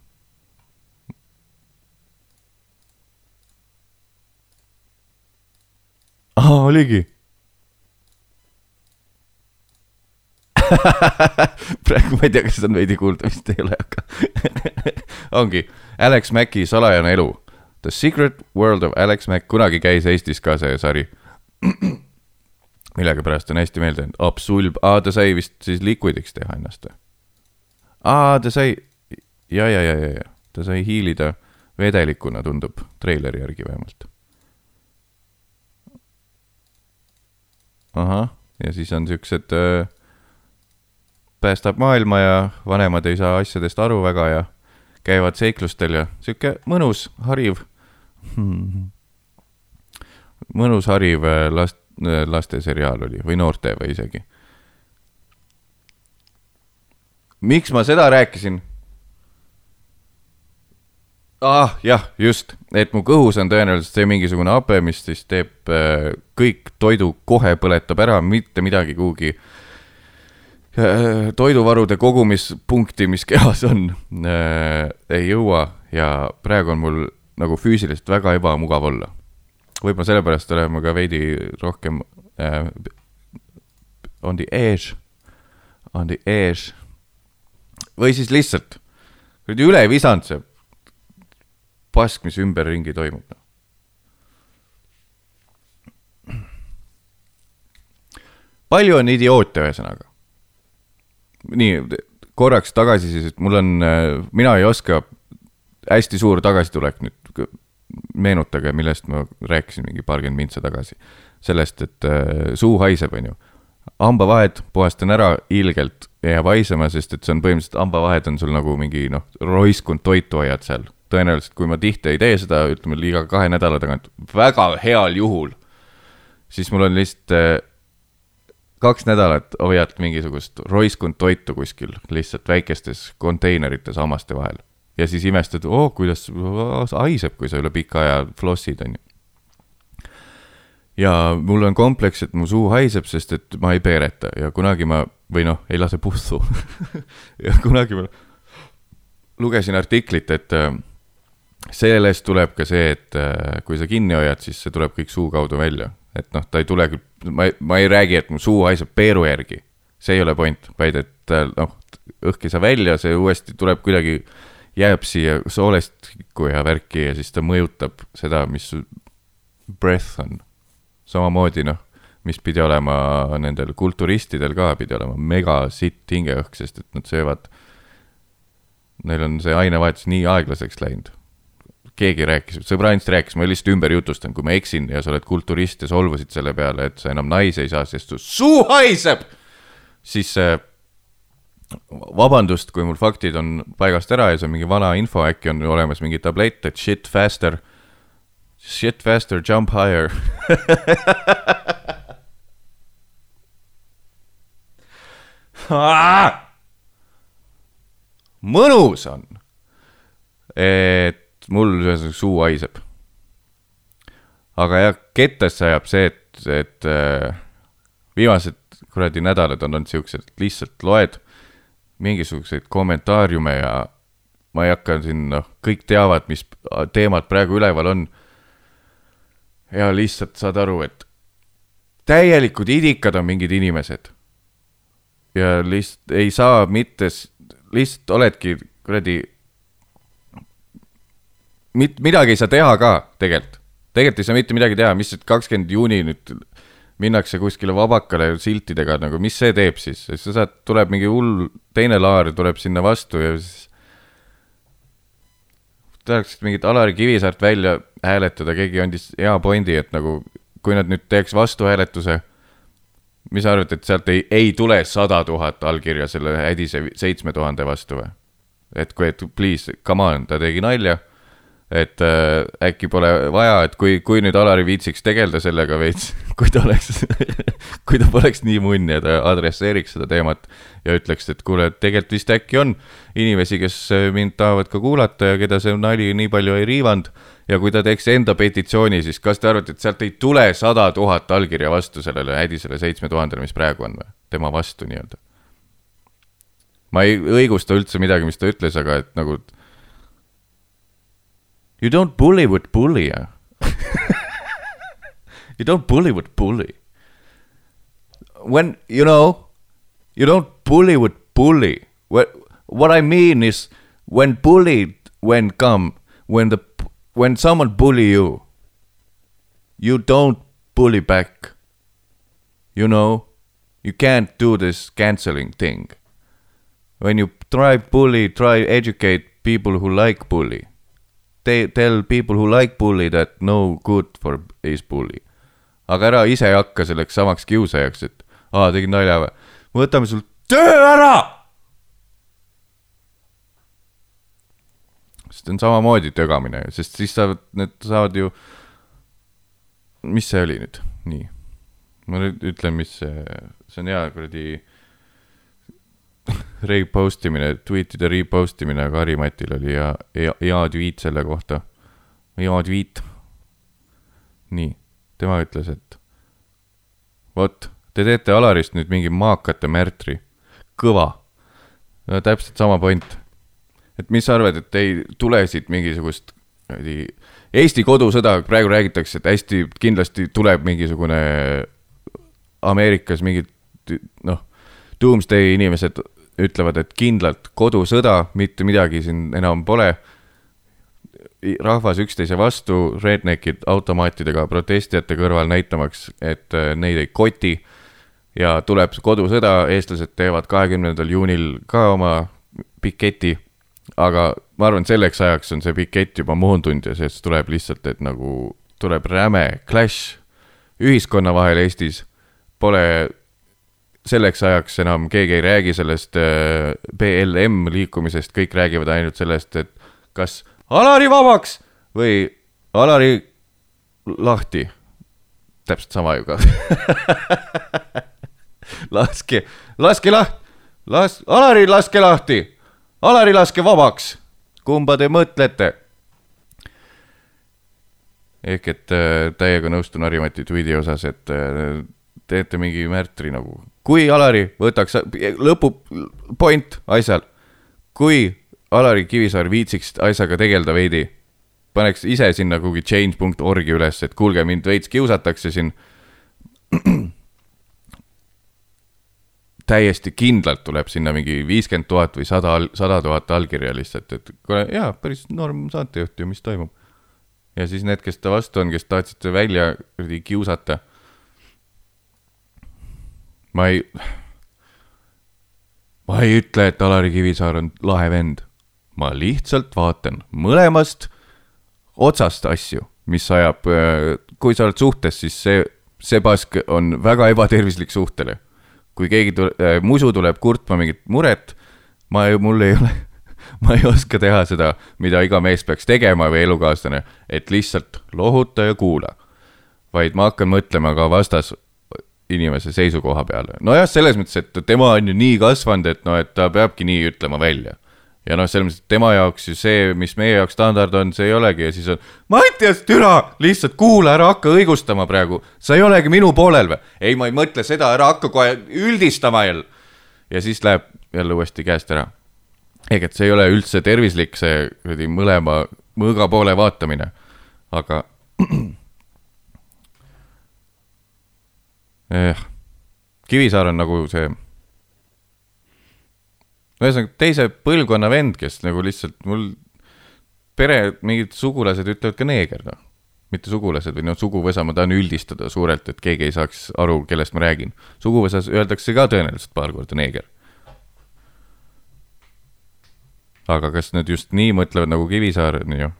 aa, oligi <laughs> praegu ma ei tea, kas on veidi kuulda, vist ei ole, aga <laughs> ongi Alex Maci salajane elu. The Secret World of Alex Mac, kunagi käis Eestis ka see sari. <clears throat> millegipärast on hästi meelde jäänud, Absolb, aa ta sai vist siis Liquidiks teha ennast aa, ta sai, ja, ja, ja, ja, ja, ta sai hiilida vedelikuna, tundub, treileri järgi vähemalt. ahah, ja siis on siuksed äh, päästab maailma ja vanemad ei saa asjadest aru väga ja käivad seiklustel ja sihuke mõnus, hariv hmm.. mõnus, hariv äh, last, lasteseriaal oli või noorte või isegi. miks ma seda rääkisin? ah jah, just, et mu kõhus on tõenäoliselt see mingisugune hape, mis siis teeb äh, kõik toidu kohe põletab ära, mitte midagi kuhugi äh, toiduvarude kogumispunkti, mis kehas on äh,, ei jõua ja praegu on mul nagu füüsiliselt väga ebamugav olla. võib-olla sellepärast olen ma ka veidi rohkem äh, on the edge, on the edge või siis lihtsalt kuradi üle visanud see pask, mis ümberringi toimub. Noh. palju on idioote, ühesõnaga. Nii, korraks tagasi siis, et mul on, mina ei oska, hästi suur tagasitulek nüüd, meenutage, millest ma rääkisin mingi paarkümmend mintsa tagasi. sellest, et äh, suu haiseb, on ju. hambavahed puhastan ära ilgelt, jääb haisema, sest et see on põhimõtteliselt, hambavahed on sul nagu mingi noh, roiskunud toitu hoiad seal tõenäoliselt, kui ma tihti ei tee seda, ütleme liiga kahe nädala tagant, väga heal juhul, siis mul on lihtsalt äh, kaks nädalat hoiad mingisugust roiskunud toitu kuskil lihtsalt väikestes konteinerites hammaste vahel. ja siis imestad, oo kuidas haiseb, kui sa üle pika aja flossid, on ju. ja mul on kompleks, et mu suu haiseb, sest et ma ei peereta ja kunagi ma, või noh, ei lase pussu <laughs> ja kunagi ma lugesin artiklit, et äh, sellest tuleb ka see, et äh, kui sa kinni hoiad, siis see tuleb kõik suu kaudu välja. Et noh, ta ei tule küll, ma, ma ei räägi, et mu suu haiseb peeru järgi. see ei ole point, vaid et äh, noh, õhk ei saa välja, see uuesti tuleb kuidagi, jääb siia soolestikku ja värki ja siis ta mõjutab seda, mis breath on. samamoodi noh, mis pidi olema nendel kulturistidel ka, pidi olema mega sitt hingeõhk, sest et nad söövad neil on see ainevahetus nii aeglaseks läinud keegi rääkis, sõbrannist rääkis, ma lihtsalt ümber jutustan, kui ma eksin ja sa oled kulturist ja solvusid selle peale, et sa enam naisi ei saa, sest su suu haiseb, siis äh, vabandust, kui mul faktid on paigast ära ja see on mingi vana info, äkki on olemas mingi tablett, et shit faster, shit faster, jump higher <laughs> mõnus on, et mul ühesõnaga suu haiseb. aga jah, kettasse ajab see, et, et äh, viimased kuradi nädalad on olnud siuksed, et lihtsalt loed mingisuguseid kommentaariume ja ma ei hakka siin, noh, kõik teavad, mis teemad praegu üleval on. ja lihtsalt saad aru, et täielikud idikad on mingid inimesed. ja lihtsalt ei saa mitte, lihtsalt oledki kuradi mit-, midagi ei saa teha ka tegelikult. tegelikult ei saa mitte midagi teha, mis kakskümmend juuni nüüd minnakse kuskile vabakale siltidega nagu, mis see teeb siis, sa saad, tuleb mingi hull teine laar tuleb sinna vastu ja siis tahaks mingit Alari Kivisaart välja hääletada, keegi andis hea pointi, et nagu kui nad nüüd teeks vastuhääletuse, mis sa arvad, et sealt ei, ei tule sada tuhat allkirja selle hädise seitsme tuhande vastu või? et kui, et please, come on, ta tegi nalja et äh, äkki pole vaja, et kui, kui nüüd Alari viitsiks tegeleda sellega veits, <laughs> kui ta oleks <laughs> kui ta poleks nii munn ja ta adresseeriks seda teemat ja ütleks, et kuule, tegelikult vist äkki on inimesi, kes äh, mind tahavad ka kuulata ja keda see nali nii palju ei riivanud. ja kui ta teeks enda petitsiooni, siis kas te arvate, et sealt ei tule sada tuhat allkirja vastu sellele hädisele seitsme tuhandele, mis praegu on või, tema vastu nii-öelda? ma ei õigusta üldse midagi, mis ta ütles, aga et nagu You don't bully with bully. Ah. <laughs> you don't bully with bully. When, you know, you don't bully with bully. What, what I mean is when bully, when come, when the, when someone bully you, you don't bully back. You know, you can't do this canceling thing. When you try bully, try educate people who like bully they tell people who like bully that no good for is bully. aga ära ise hakka selleks samaks kiusajaks, et aa, tegin nalja või. võtame sul töö ära. sest on samamoodi tögamine, sest siis saavad, need saavad ju, mis see oli nüüd, nii. ma nüüd ütlen, mis see, see on hea kuradi <laughs> repost imine, tweetide repost imine, aga Harimatil oli ja hea, hea tweet selle kohta. hea tweet. nii, tema ütles, et vot, te teete Alarist nüüd mingi maakate märtri. kõva. no täpselt sama point. et mis sa arvad, et ei tule siit mingisugust Eesti kodusõda, praegu räägitakse, et hästi kindlasti tuleb mingisugune Ameerikas mingid noh, doomsday inimesed ütlevad, et kindlalt kodusõda, mitte midagi siin enam pole. rahvas üksteise vastu, redneckid automaatidega protestijate kõrval näitamaks, et äh, neid ei koti. ja tuleb kodusõda, eestlased teevad kahekümnendal juunil ka oma piketi. aga ma arvan, selleks ajaks on see pikett juba moondunud ja sellest tuleb lihtsalt, et nagu tuleb räme clash ühiskonna vahel Eestis. Pole selleks ajaks enam keegi ei räägi sellest äh, BLM liikumisest, kõik räägivad ainult sellest, et kas Alari vabaks või Alari lahti. täpselt sama ju ka <laughs> laske, laske lahti, las-, Alari laske lahti, Alari laske vabaks, kumba te mõtlete? ehk et äh, täiega nõustun Harimati tweet'i osas, et äh, teete mingi märtri nagu kui Alari võtaks, lõpu point asjal, kui Alari Kivisaar viitsiks asjaga tegeleda veidi, paneks ise sinna kuhugi change.org'i üles, et kuulge, mind veits kiusatakse siin. täiesti kindlalt tuleb sinna mingi viiskümmend tuhat või sada, sada tuhat allkirja lihtsalt, et kuule, jaa, päris norm saatejuht ju, mis toimub. ja siis need, kes ta vastu on, kes tahtsid välja kiusata ma ei, ma ei ütle, et Alari Kivisaar on lahe vend. ma lihtsalt vaatan mõlemast otsast asju, mis ajab, kui sa oled suhtes, siis see, see pask on väga ebatervislik suhtele. kui keegi tule, äh, musu tuleb kurtma mingit muret, ma ei, mul ei ole <laughs> ma ei oska teha seda, mida iga mees peaks tegema või elukaaslane, et lihtsalt lohuta ja kuula. vaid ma hakkan mõtlema ka vastas inimese seisukoha peale. nojah, selles mõttes, et tema on ju nii kasvanud, et noh, et ta peabki nii ütlema välja. ja noh, selles mõttes, et tema jaoks ju see, mis meie jaoks standard on, see ei olegi ja siis on. Mattias, türa, lihtsalt kuula, ära hakka õigustama praegu. sa ei olegi minu poolel või? ei, ma ei mõtle seda, ära hakka kohe üldistama jälle. ja siis läheb jälle uuesti käest ära. ehk et see ei ole üldse tervislik, see kuradi mõlema mõõga poole vaatamine. aga <clears throat> jah, Kivisaar on nagu see, ühesõnaga teise põlvkonna vend, kes nagu lihtsalt mul pere, mingid sugulased ütlevad ka neeger, noh. mitte sugulased või noh, suguvõsa, ma tahan üldistada suurelt, et keegi ei saaks aru, kellest ma räägin. suguvõsas öeldakse ka tõenäoliselt paar korda neeger. aga kas nad just nii mõtlevad nagu Kivisaar, on ju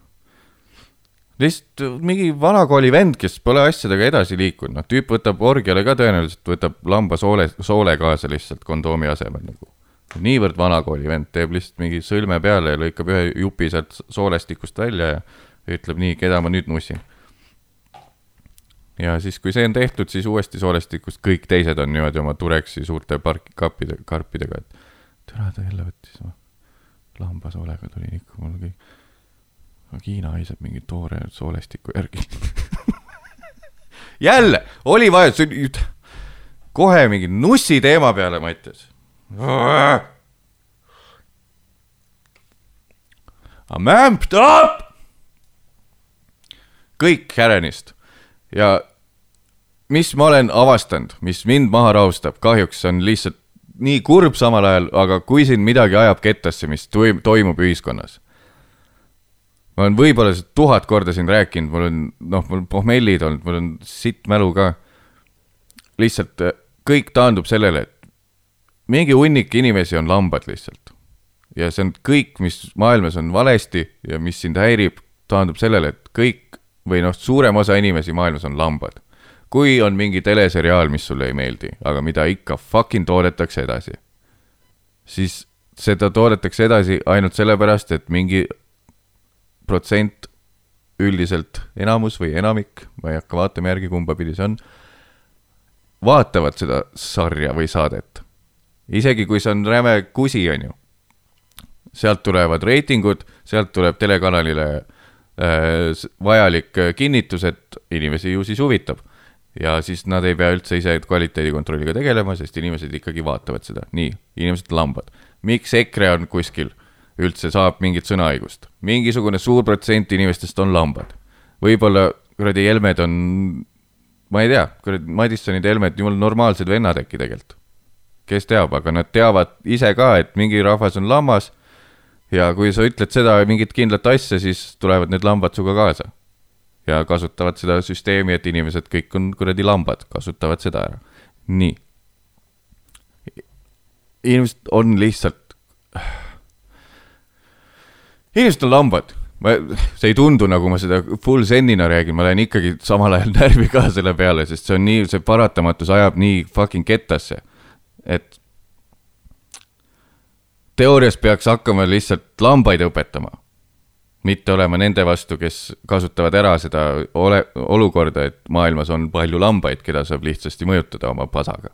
lihtsalt mingi vanakooli vend, kes pole asjadega edasi liikunud, noh, tüüp võtab orgiale ka tõenäoliselt, võtab lambasoole, soole kaasa lihtsalt kondoomi asemel nagu. niivõrd vanakooli vend teeb lihtsalt mingi sõlme peale ja lõikab ühe jupi sealt soolestikust välja ja ütleb nii, keda ma nüüd nussin. ja siis, kui see on tehtud, siis uuesti soolestikust kõik teised on niimoodi oma tureksi suurte park-, kappide, karpidega, et tere, ta jälle võttis, lambasoolega tuli ikka mul kõik Hiina haiseb mingi toore soolestiku järgi <laughs> jälle, oli vaja, kohe mingi nussi teema peale, Mattias. Amped up. kõik Karenist ja mis ma olen avastanud, mis mind maha rahustab, kahjuks on lihtsalt nii kurb samal ajal, aga kui siin midagi ajab kettasse, mis toimub ühiskonnas ma olen võib-olla tuhat korda siin rääkinud, mul on, noh, mul pohmellid olnud, mul on sitt mälu ka. lihtsalt äh, kõik taandub sellele, et mingi hunnik inimesi on lambad lihtsalt. ja see on kõik, mis maailmas on valesti ja mis sind häirib, taandub sellele, et kõik või noh, suurem osa inimesi maailmas on lambad. kui on mingi teleseriaal, mis sulle ei meeldi, aga mida ikka fucking toodetakse edasi, siis seda toodetakse edasi ainult sellepärast, et mingi protsent üldiselt enamus või enamik, ma ei hakka vaatama järgi, kumba pidi see on, vaatavad seda sarja või saadet. isegi kui see on räme kusi, on ju. sealt tulevad reitingud, sealt tuleb telekanalile äh, vajalik kinnitus, et inimesi ju siis huvitab ja siis nad ei pea üldse ise kvaliteedikontrolliga tegelema, sest inimesed ikkagi vaatavad seda. nii, inimesed lambad. miks EKRE on kuskil, üldse saab mingit sõnaõigust? mingisugune suur protsent inimestest on lambad. võib-olla kuradi Helmed on, ma ei tea, kuradi Madissonid Helmed, jumala normaalsed vennad äkki tegelikult. kes teab, aga nad teavad ise ka, et mingi rahvas on lammas ja kui sa ütled seda mingit kindlat asja, siis tulevad need lambad sinuga kaasa ja kasutavad seda süsteemi, et inimesed kõik on kuradi lambad, kasutavad seda ära. nii. inimesed on lihtsalt, inimesed on lambad ma, see ei tundu, nagu ma seda full zen'ina räägin, ma lähen ikkagi samal ajal <laughs> närvi ka selle peale, sest see on nii, see paratamatus ajab nii fucking kettasse. et teoorias peaks hakkama lihtsalt lambaid õpetama mitte olema nende vastu, kes kasutavad ära seda ole, olukorda, et maailmas on palju lambaid, keda saab lihtsasti mõjutada oma pasaga.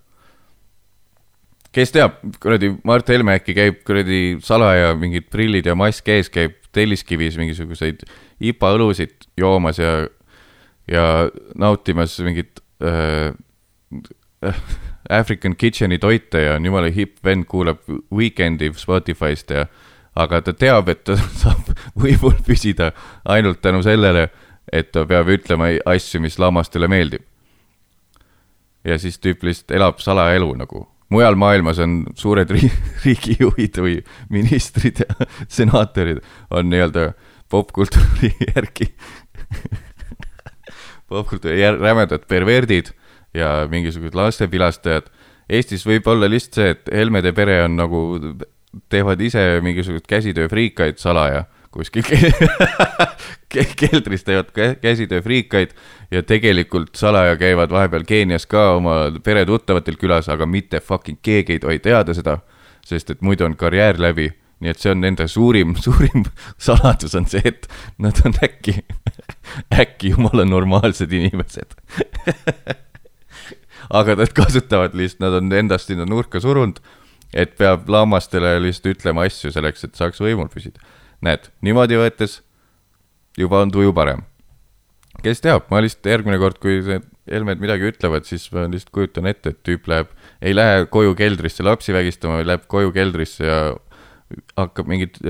Kes teab, kuradi Mart Helme äkki käib kuradi salaja mingid prillid ja mask ees, käib Telliskivis mingisuguseid IPA õlusid joomas ja, ja nautimas mingit äh, <laughs> African Kitcheni toite ja on jumala hipp vend, kuulab Weekend'i Spotify'st ja aga ta teab, et ta <laughs> saab võimul püsida ainult tänu sellele, et ta peab ütlema asju, mis lammastele meeldib. ja siis tüüp lihtsalt elab salaelu nagu. Mujal maailmas on suured ri <laughs> riigijuhid või ministrid ja <laughs> senaatorid on nii-öelda popkultuuri <laughs> järgi popkultuuri jär, rämedad perverdid ja mingisugused lastepilastajad. Eestis võib olla lihtsalt see, et Helmede pere on nagu teevad ise mingisuguseid käsitööfriikaid salaja kuskil <laughs> keldris teevad käsitööfriikaid ja tegelikult salaja käivad vahepeal Keenias ka oma peretuttavatelt külas, aga mitte fucking keegi ei tohi teada seda, sest et muidu on karjäär läbi. nii et see on nende suurim, <laughs> suurim saladus on see, et nad on äkki, <laughs> äkki jumala normaalsed inimesed aga nad kasutavad lihtsalt, nad on endast sinna nurka surunud et peab lammastele lihtsalt ütlema asju selleks, et saaks võimul püsida. Näed, niimoodi võetes juba on tuju parem. kes teab, ma lihtsalt järgmine kord, kui need Helmed midagi ütlevad, siis ma lihtsalt kujutan ette, et tüüp läheb, ei lähe koju keldrisse lapsi vägistama, vaid läheb koju keldrisse ja hakkab mingit,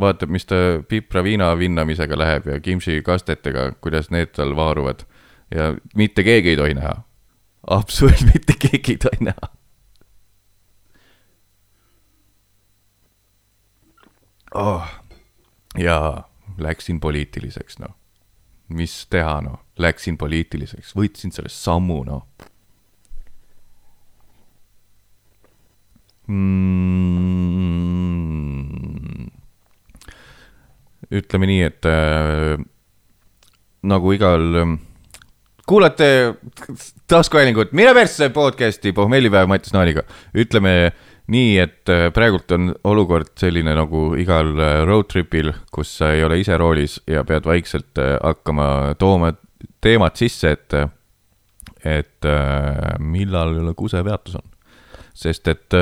vaatab, mis ta pipra viina vinnamisega läheb ja kimši kastetega, kuidas need tal vaaruvad. ja mitte keegi ei tohi näha. absoluutselt <laughs> mitte keegi ei tohi näha oh.. Ja läksin poliitiliseks, noh. mis teha, noh, läksin poliitiliseks, võtsin selle sammu, noh mm.. ütleme nii, et äh, nagu igal äh, kuulate taskuhäälingut Mine persse podcast'i pohmellipäev Mattias Naaniga. ütleme nii, et äh, praegult on olukord selline nagu igal äh, road trip'il, kus sa ei ole ise roolis ja pead vaikselt äh, hakkama tooma teemat sisse, et, et millal kusepeatus on. sest et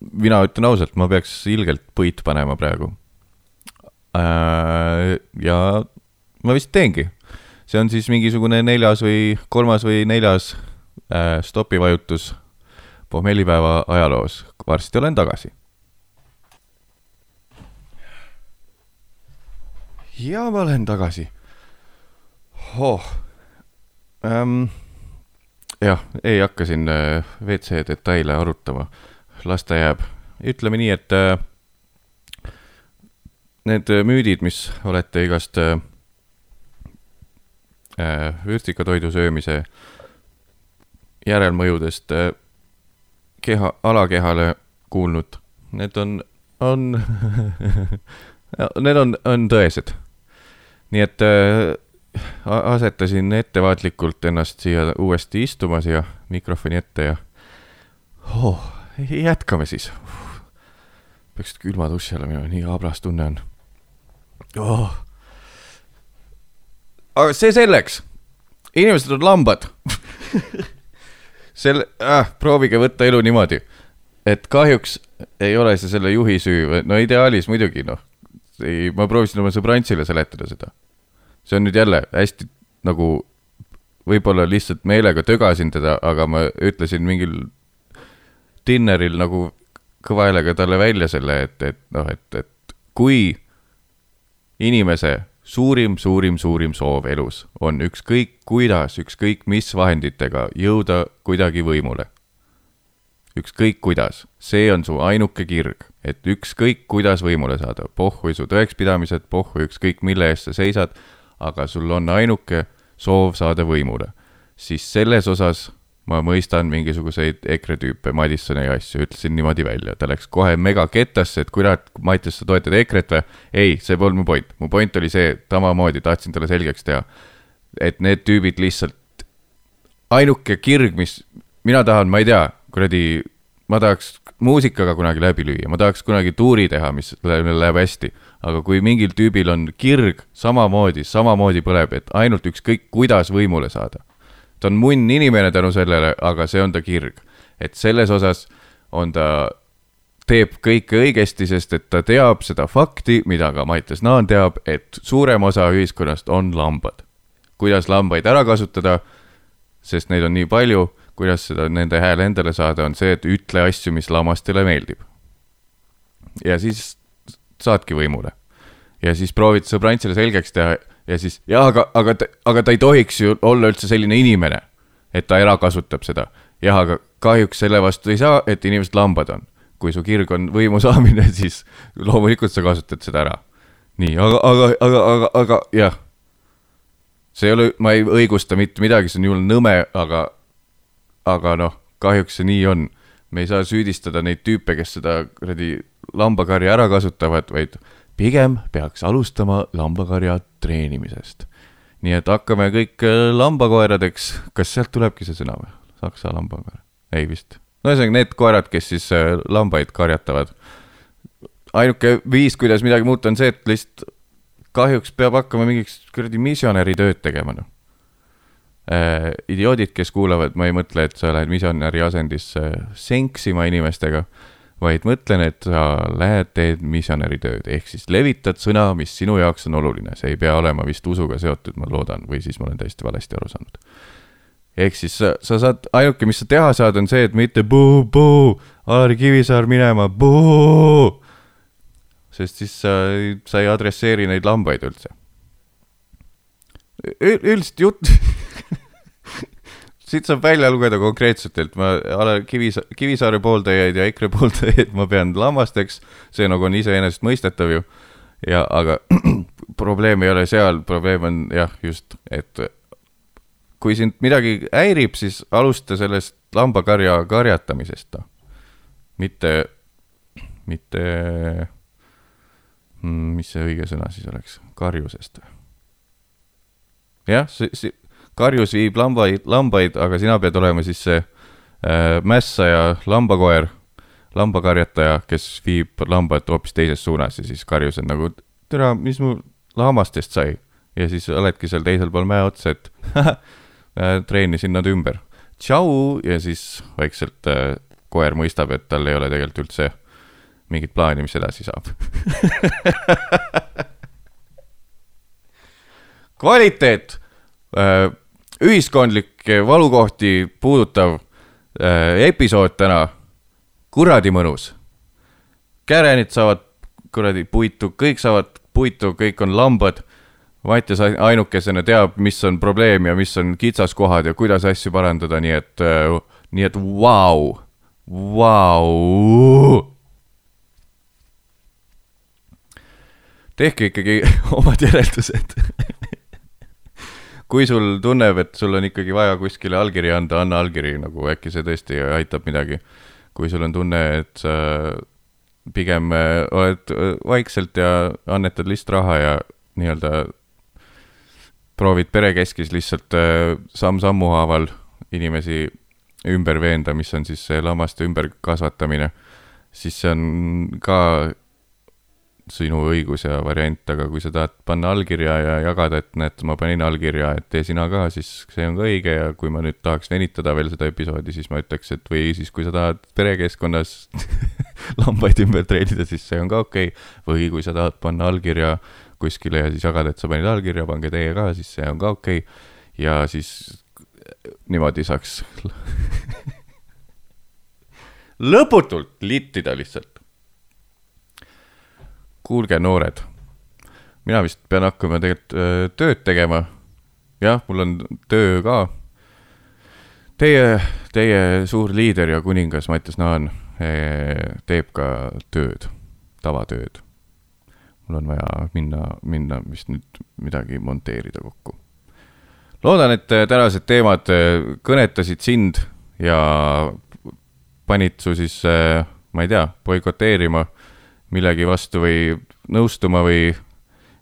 mina ütlen ausalt, ma peaks ilgelt põit panema praegu. ja ma vist teengi. see on siis mingisugune neljas või kolmas või neljas stopivajutus pohmellipäeva ajaloos. Varsti olen tagasi. ja ma olen tagasi. oh ähm,. jah, ei hakka siin äh, WC detaile arutama, las ta jääb. ütleme nii, et äh, need müüdid, mis olete igast äh, äh vürtikatoidu söömise järelmõjudest äh, keha, alakehale kuulnud, need on, on <laughs> need on, on tõesed. nii et äh, asetasin ettevaatlikult ennast siia uuesti istuma siia mikrofoni ette ja oh, jätkame siis. peaks külma duši alla minema, nii habras tunne on oh.. aga see selleks. inimesed on lambad <laughs> selle äh,, proovige võtta elu niimoodi, et kahjuks ei ole see selle juhi süü, no ideaalis muidugi noh. ei, ma proovisin oma sõbrantsile seletada seda. see on nüüd jälle hästi nagu, võib-olla lihtsalt meelega tögasin teda, aga ma ütlesin mingil dinneril nagu kõva häälega talle välja selle, et, et noh, et, et kui inimese suurim, suurim, suurim soov elus on ükskõik kuidas, ükskõik mis vahenditega jõuda kuidagi võimule. ükskõik kuidas, see on su ainuke kirg, et ükskõik kuidas võimule saada, pohhui su tõekspidamised, pohhui ükskõik mille eest sa seisad, aga sul on ainuke soov saada võimule, siis selles osas ma mõistan mingisuguseid EKRE tüüpe, Madissoni asju, ütlesin niimoodi välja, ta läks kohe mega kettasse, et kurat, Mattias, sa toetad EKRE-t või? ei, see polnud mu point, mu point oli see, samamoodi tahtsin talle selgeks teha, et need tüübid lihtsalt, ainuke kirg, mis mina tahan, ma ei tea, kuradi, ma tahaks muusikaga kunagi läbi lüüa, ma tahaks kunagi tuuri teha, mis läheb hästi. aga kui mingil tüübil on kirg samamoodi, samamoodi põleb, et ainult ükskõik kuidas võimule saada ta on munn inimene tänu sellele, aga see on ta kirg. et selles osas on ta, teeb kõike õigesti, sest et ta teab seda fakti, mida ka Mattias Naan teab, et suurem osa ühiskonnast on lambad. kuidas lambaid ära kasutada, sest neid on nii palju, kuidas seda, nende hääle endale saada, on see, et ütle asju, mis lamastele meeldib. ja siis saadki võimule. ja siis proovid sõbrantsile selgeks teha ja siis ja aga, aga, aga ta ei tohiks ju olla üldse selline inimene, et ta ära kasutab seda. jah, aga kahjuks selle vastu ei saa, et inimesed lambad on. kui su kirg on võimu saamine, <laughs> siis loomulikult sa kasutad seda ära. nii, aga, aga, aga, aga, aga jah. see ei ole, ma ei õigusta mitte midagi, see on jumala nõme, aga, aga noh, kahjuks see nii on. me ei saa süüdistada neid tüüpe, kes seda kuradi lambakarja ära kasutavad, vaid pigem peaks alustama lambakarja treenimisest. nii et hakkame kõik äh, lambakoeradeks, kas sealt tulebki see sõna või? Saksa lambakoer? ei vist. no ühesõnaga need koerad, kes siis äh, lambaid karjatavad. ainuke viis, kuidas midagi muuta, on see, et lihtsalt kahjuks peab hakkama mingiks kuradi misjonäri tööd tegema, noh äh,. idioodid, kes kuulavad, ma ei mõtle, et sa lähed misjonäri asendisse senksima inimestega vaid mõtlen, et sa lähed, teed misjonäri tööd, ehk siis levitad sõna, mis sinu jaoks on oluline, see ei pea olema vist usuga seotud, ma loodan, või siis ma olen täiesti valesti aru saanud. ehk siis sa, sa saad, ainuke, mis sa teha saad, on see, et mitte buu-buu, Alari Kivisaar minema, buu. sest siis sa, sa ei adresseeri neid lambaid üldse. üldiselt jutt <laughs> siit saab välja lugeda konkreetselt, et ma olen Kivisa-, Kivisaare pooldajaid ja EKRE <laughs> pooldajaid ma pean lammasteks, see nagu on iseenesestmõistetav ju, ja aga <clears throat> probleem ei ole seal, probleem on jah, just, et kui sind midagi häirib, siis alusta sellest lambakarja karjatamisest, noh. mitte, mitte, mm, mis see õige sõna siis oleks, karjusest. jah, see, see karjus viib lambaid, lambaid, aga sina pead olema siis see äh, mässaja lambakoer, lambakarjataja, kes viib lambad hoopis teises suunas ja siis karjus on nagu, tere, mis mu lammastest sai? ja siis oledki seal teisel pool mäe otsa, et <laughs> äh, treenisin nad ümber. tšau ja siis vaikselt äh, koer mõistab, et tal ei ole tegelikult üldse mingit plaani, mis edasi saab <laughs> kvaliteet äh, ühiskondlikke valukohti puudutav äh, episood täna. kuradi mõnus. kärenid saavad kuradi puitu, kõik saavad puitu, kõik on lambad. Mattias ainukesena teab, mis on probleem ja mis on kitsaskohad ja kuidas asju parandada, nii et äh,, nii et vau, vau. tehke ikkagi <laughs> omad järeldused <laughs> kui sul tunneb, et sul on ikkagi vaja kuskile allkiri anda, anna allkiri, nagu äkki see tõesti aitab midagi. kui sul on tunne, et sa pigem äh, oled äh, vaikselt ja annetad lihtsalt raha ja nii-öelda proovid perekeskis lihtsalt äh, samm-sammu haaval inimesi ümber veenda, mis on siis see lammaste ümberkasvatamine, siis see on ka sinu õigus ja variant, aga kui sa tahad panna allkirja ja jagada, et näed, ma panin allkirja, et tee sina ka, siis see on ka õige ja kui ma nüüd tahaks venitada veel seda episoodi, siis ma ütleks, et või siis, kui sa tahad perekeskkonnas <laughs> lambaid ümber treenida, siis see on ka okei okay.. või kui sa tahad panna allkirja kuskile ja siis jagada, et sa panid allkirja, pange teie ka, siis see on ka okei okay. ja siis niimoodi saaks <laughs> lõputult littida lihtsalt kuulge, noored, mina vist pean hakkama tegelikult tööd tegema. jah, mul on töö ka. Teie, teie suur liider ja kuningas Mattias Naan teeb ka tööd, tavatööd. mul on vaja minna, minna vist nüüd midagi monteerida kokku. loodan, et tänased teemad kõnetasid sind ja panid su siis, ma ei tea, boikoteerima millegi vastu või nõustuma või,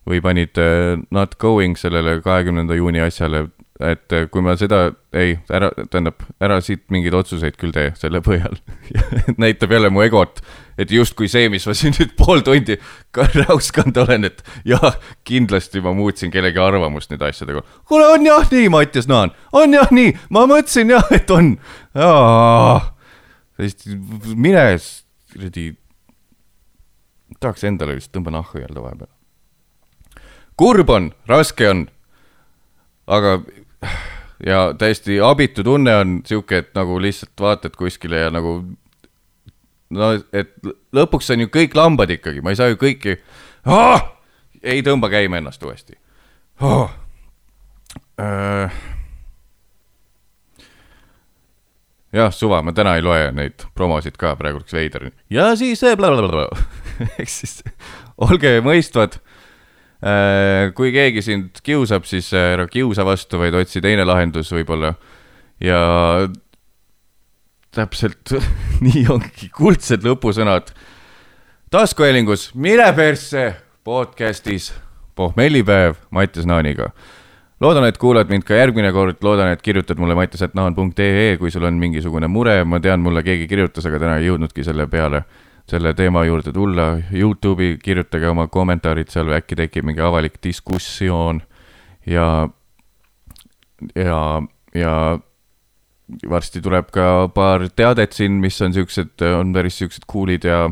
või panid uh, not going sellele kahekümnenda juuni asjale, et uh, kui ma seda, ei, ära, tähendab, ära siit mingeid otsuseid küll tee selle põhjal <laughs> näitab jälle mu egot, et justkui see, mis ma siin nüüd pool tundi ka räuskanud olen, et jah, kindlasti ma muutsin kellegi arvamust nende asjadega. kuule, on jah nii, Mattias Naan, on jah nii, ma mõtlesin jah, et on. mine kuradi tahaks endale vist tõmba nahku öelda vahepeal. kurb on, raske on, aga ja täiesti abitu tunne on sihuke, et nagu lihtsalt vaatad kuskile ja nagu no, et lõpuks on ju kõik lambad ikkagi, ma ei saa ju kõiki oh!, ei tõmba käima ennast uuesti oh!. Äh jah, suva, ma täna ei loe neid promosid ka, praegu oleks veider. ja siis blablabla. <laughs> ehk siis olge mõistvad. Äh, kui keegi sind kiusab, siis äh, ära kiusa vastu, vaid otsi teine lahendus võib-olla. ja täpselt <laughs> nii ongi, kuldsed lõpusõnad. taskuhäälingus Mine persse podcastis pohmellipäev Mattias Naaniga loodan, et kuulad mind ka järgmine kord, loodan, et kirjutad mulle mattias.naan.ee, kui sul on mingisugune mure, ma tean, mulle keegi kirjutas, aga täna ei jõudnudki selle peale, selle teema juurde tulla. Youtube'i kirjutage oma kommentaarid seal, äkki tekib mingi avalik diskussioon. Ja, ja, ja varsti tuleb ka paar teadet siin, mis on siuksed, on päris siuksed cool'id ja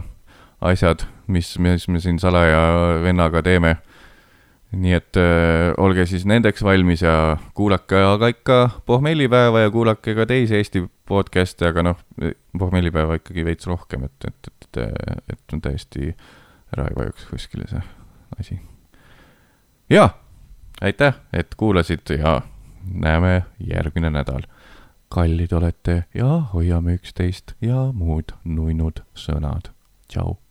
asjad, mis, mis me siin salaja vennaga teeme nii et äh, olge siis nendeks valmis ja kuulake aga ikka pohmellipäeva ja kuulake ka teisi Eesti podcast'e, aga noh, pohmellipäeva ikkagi veits rohkem, et, et, et, et on täiesti ära ei vajuks kuskile see asi. ja, aitäh, et kuulasid ja näeme järgmine nädal. kallid olete ja hoiame üksteist ja muud nunnud sõnad. tšau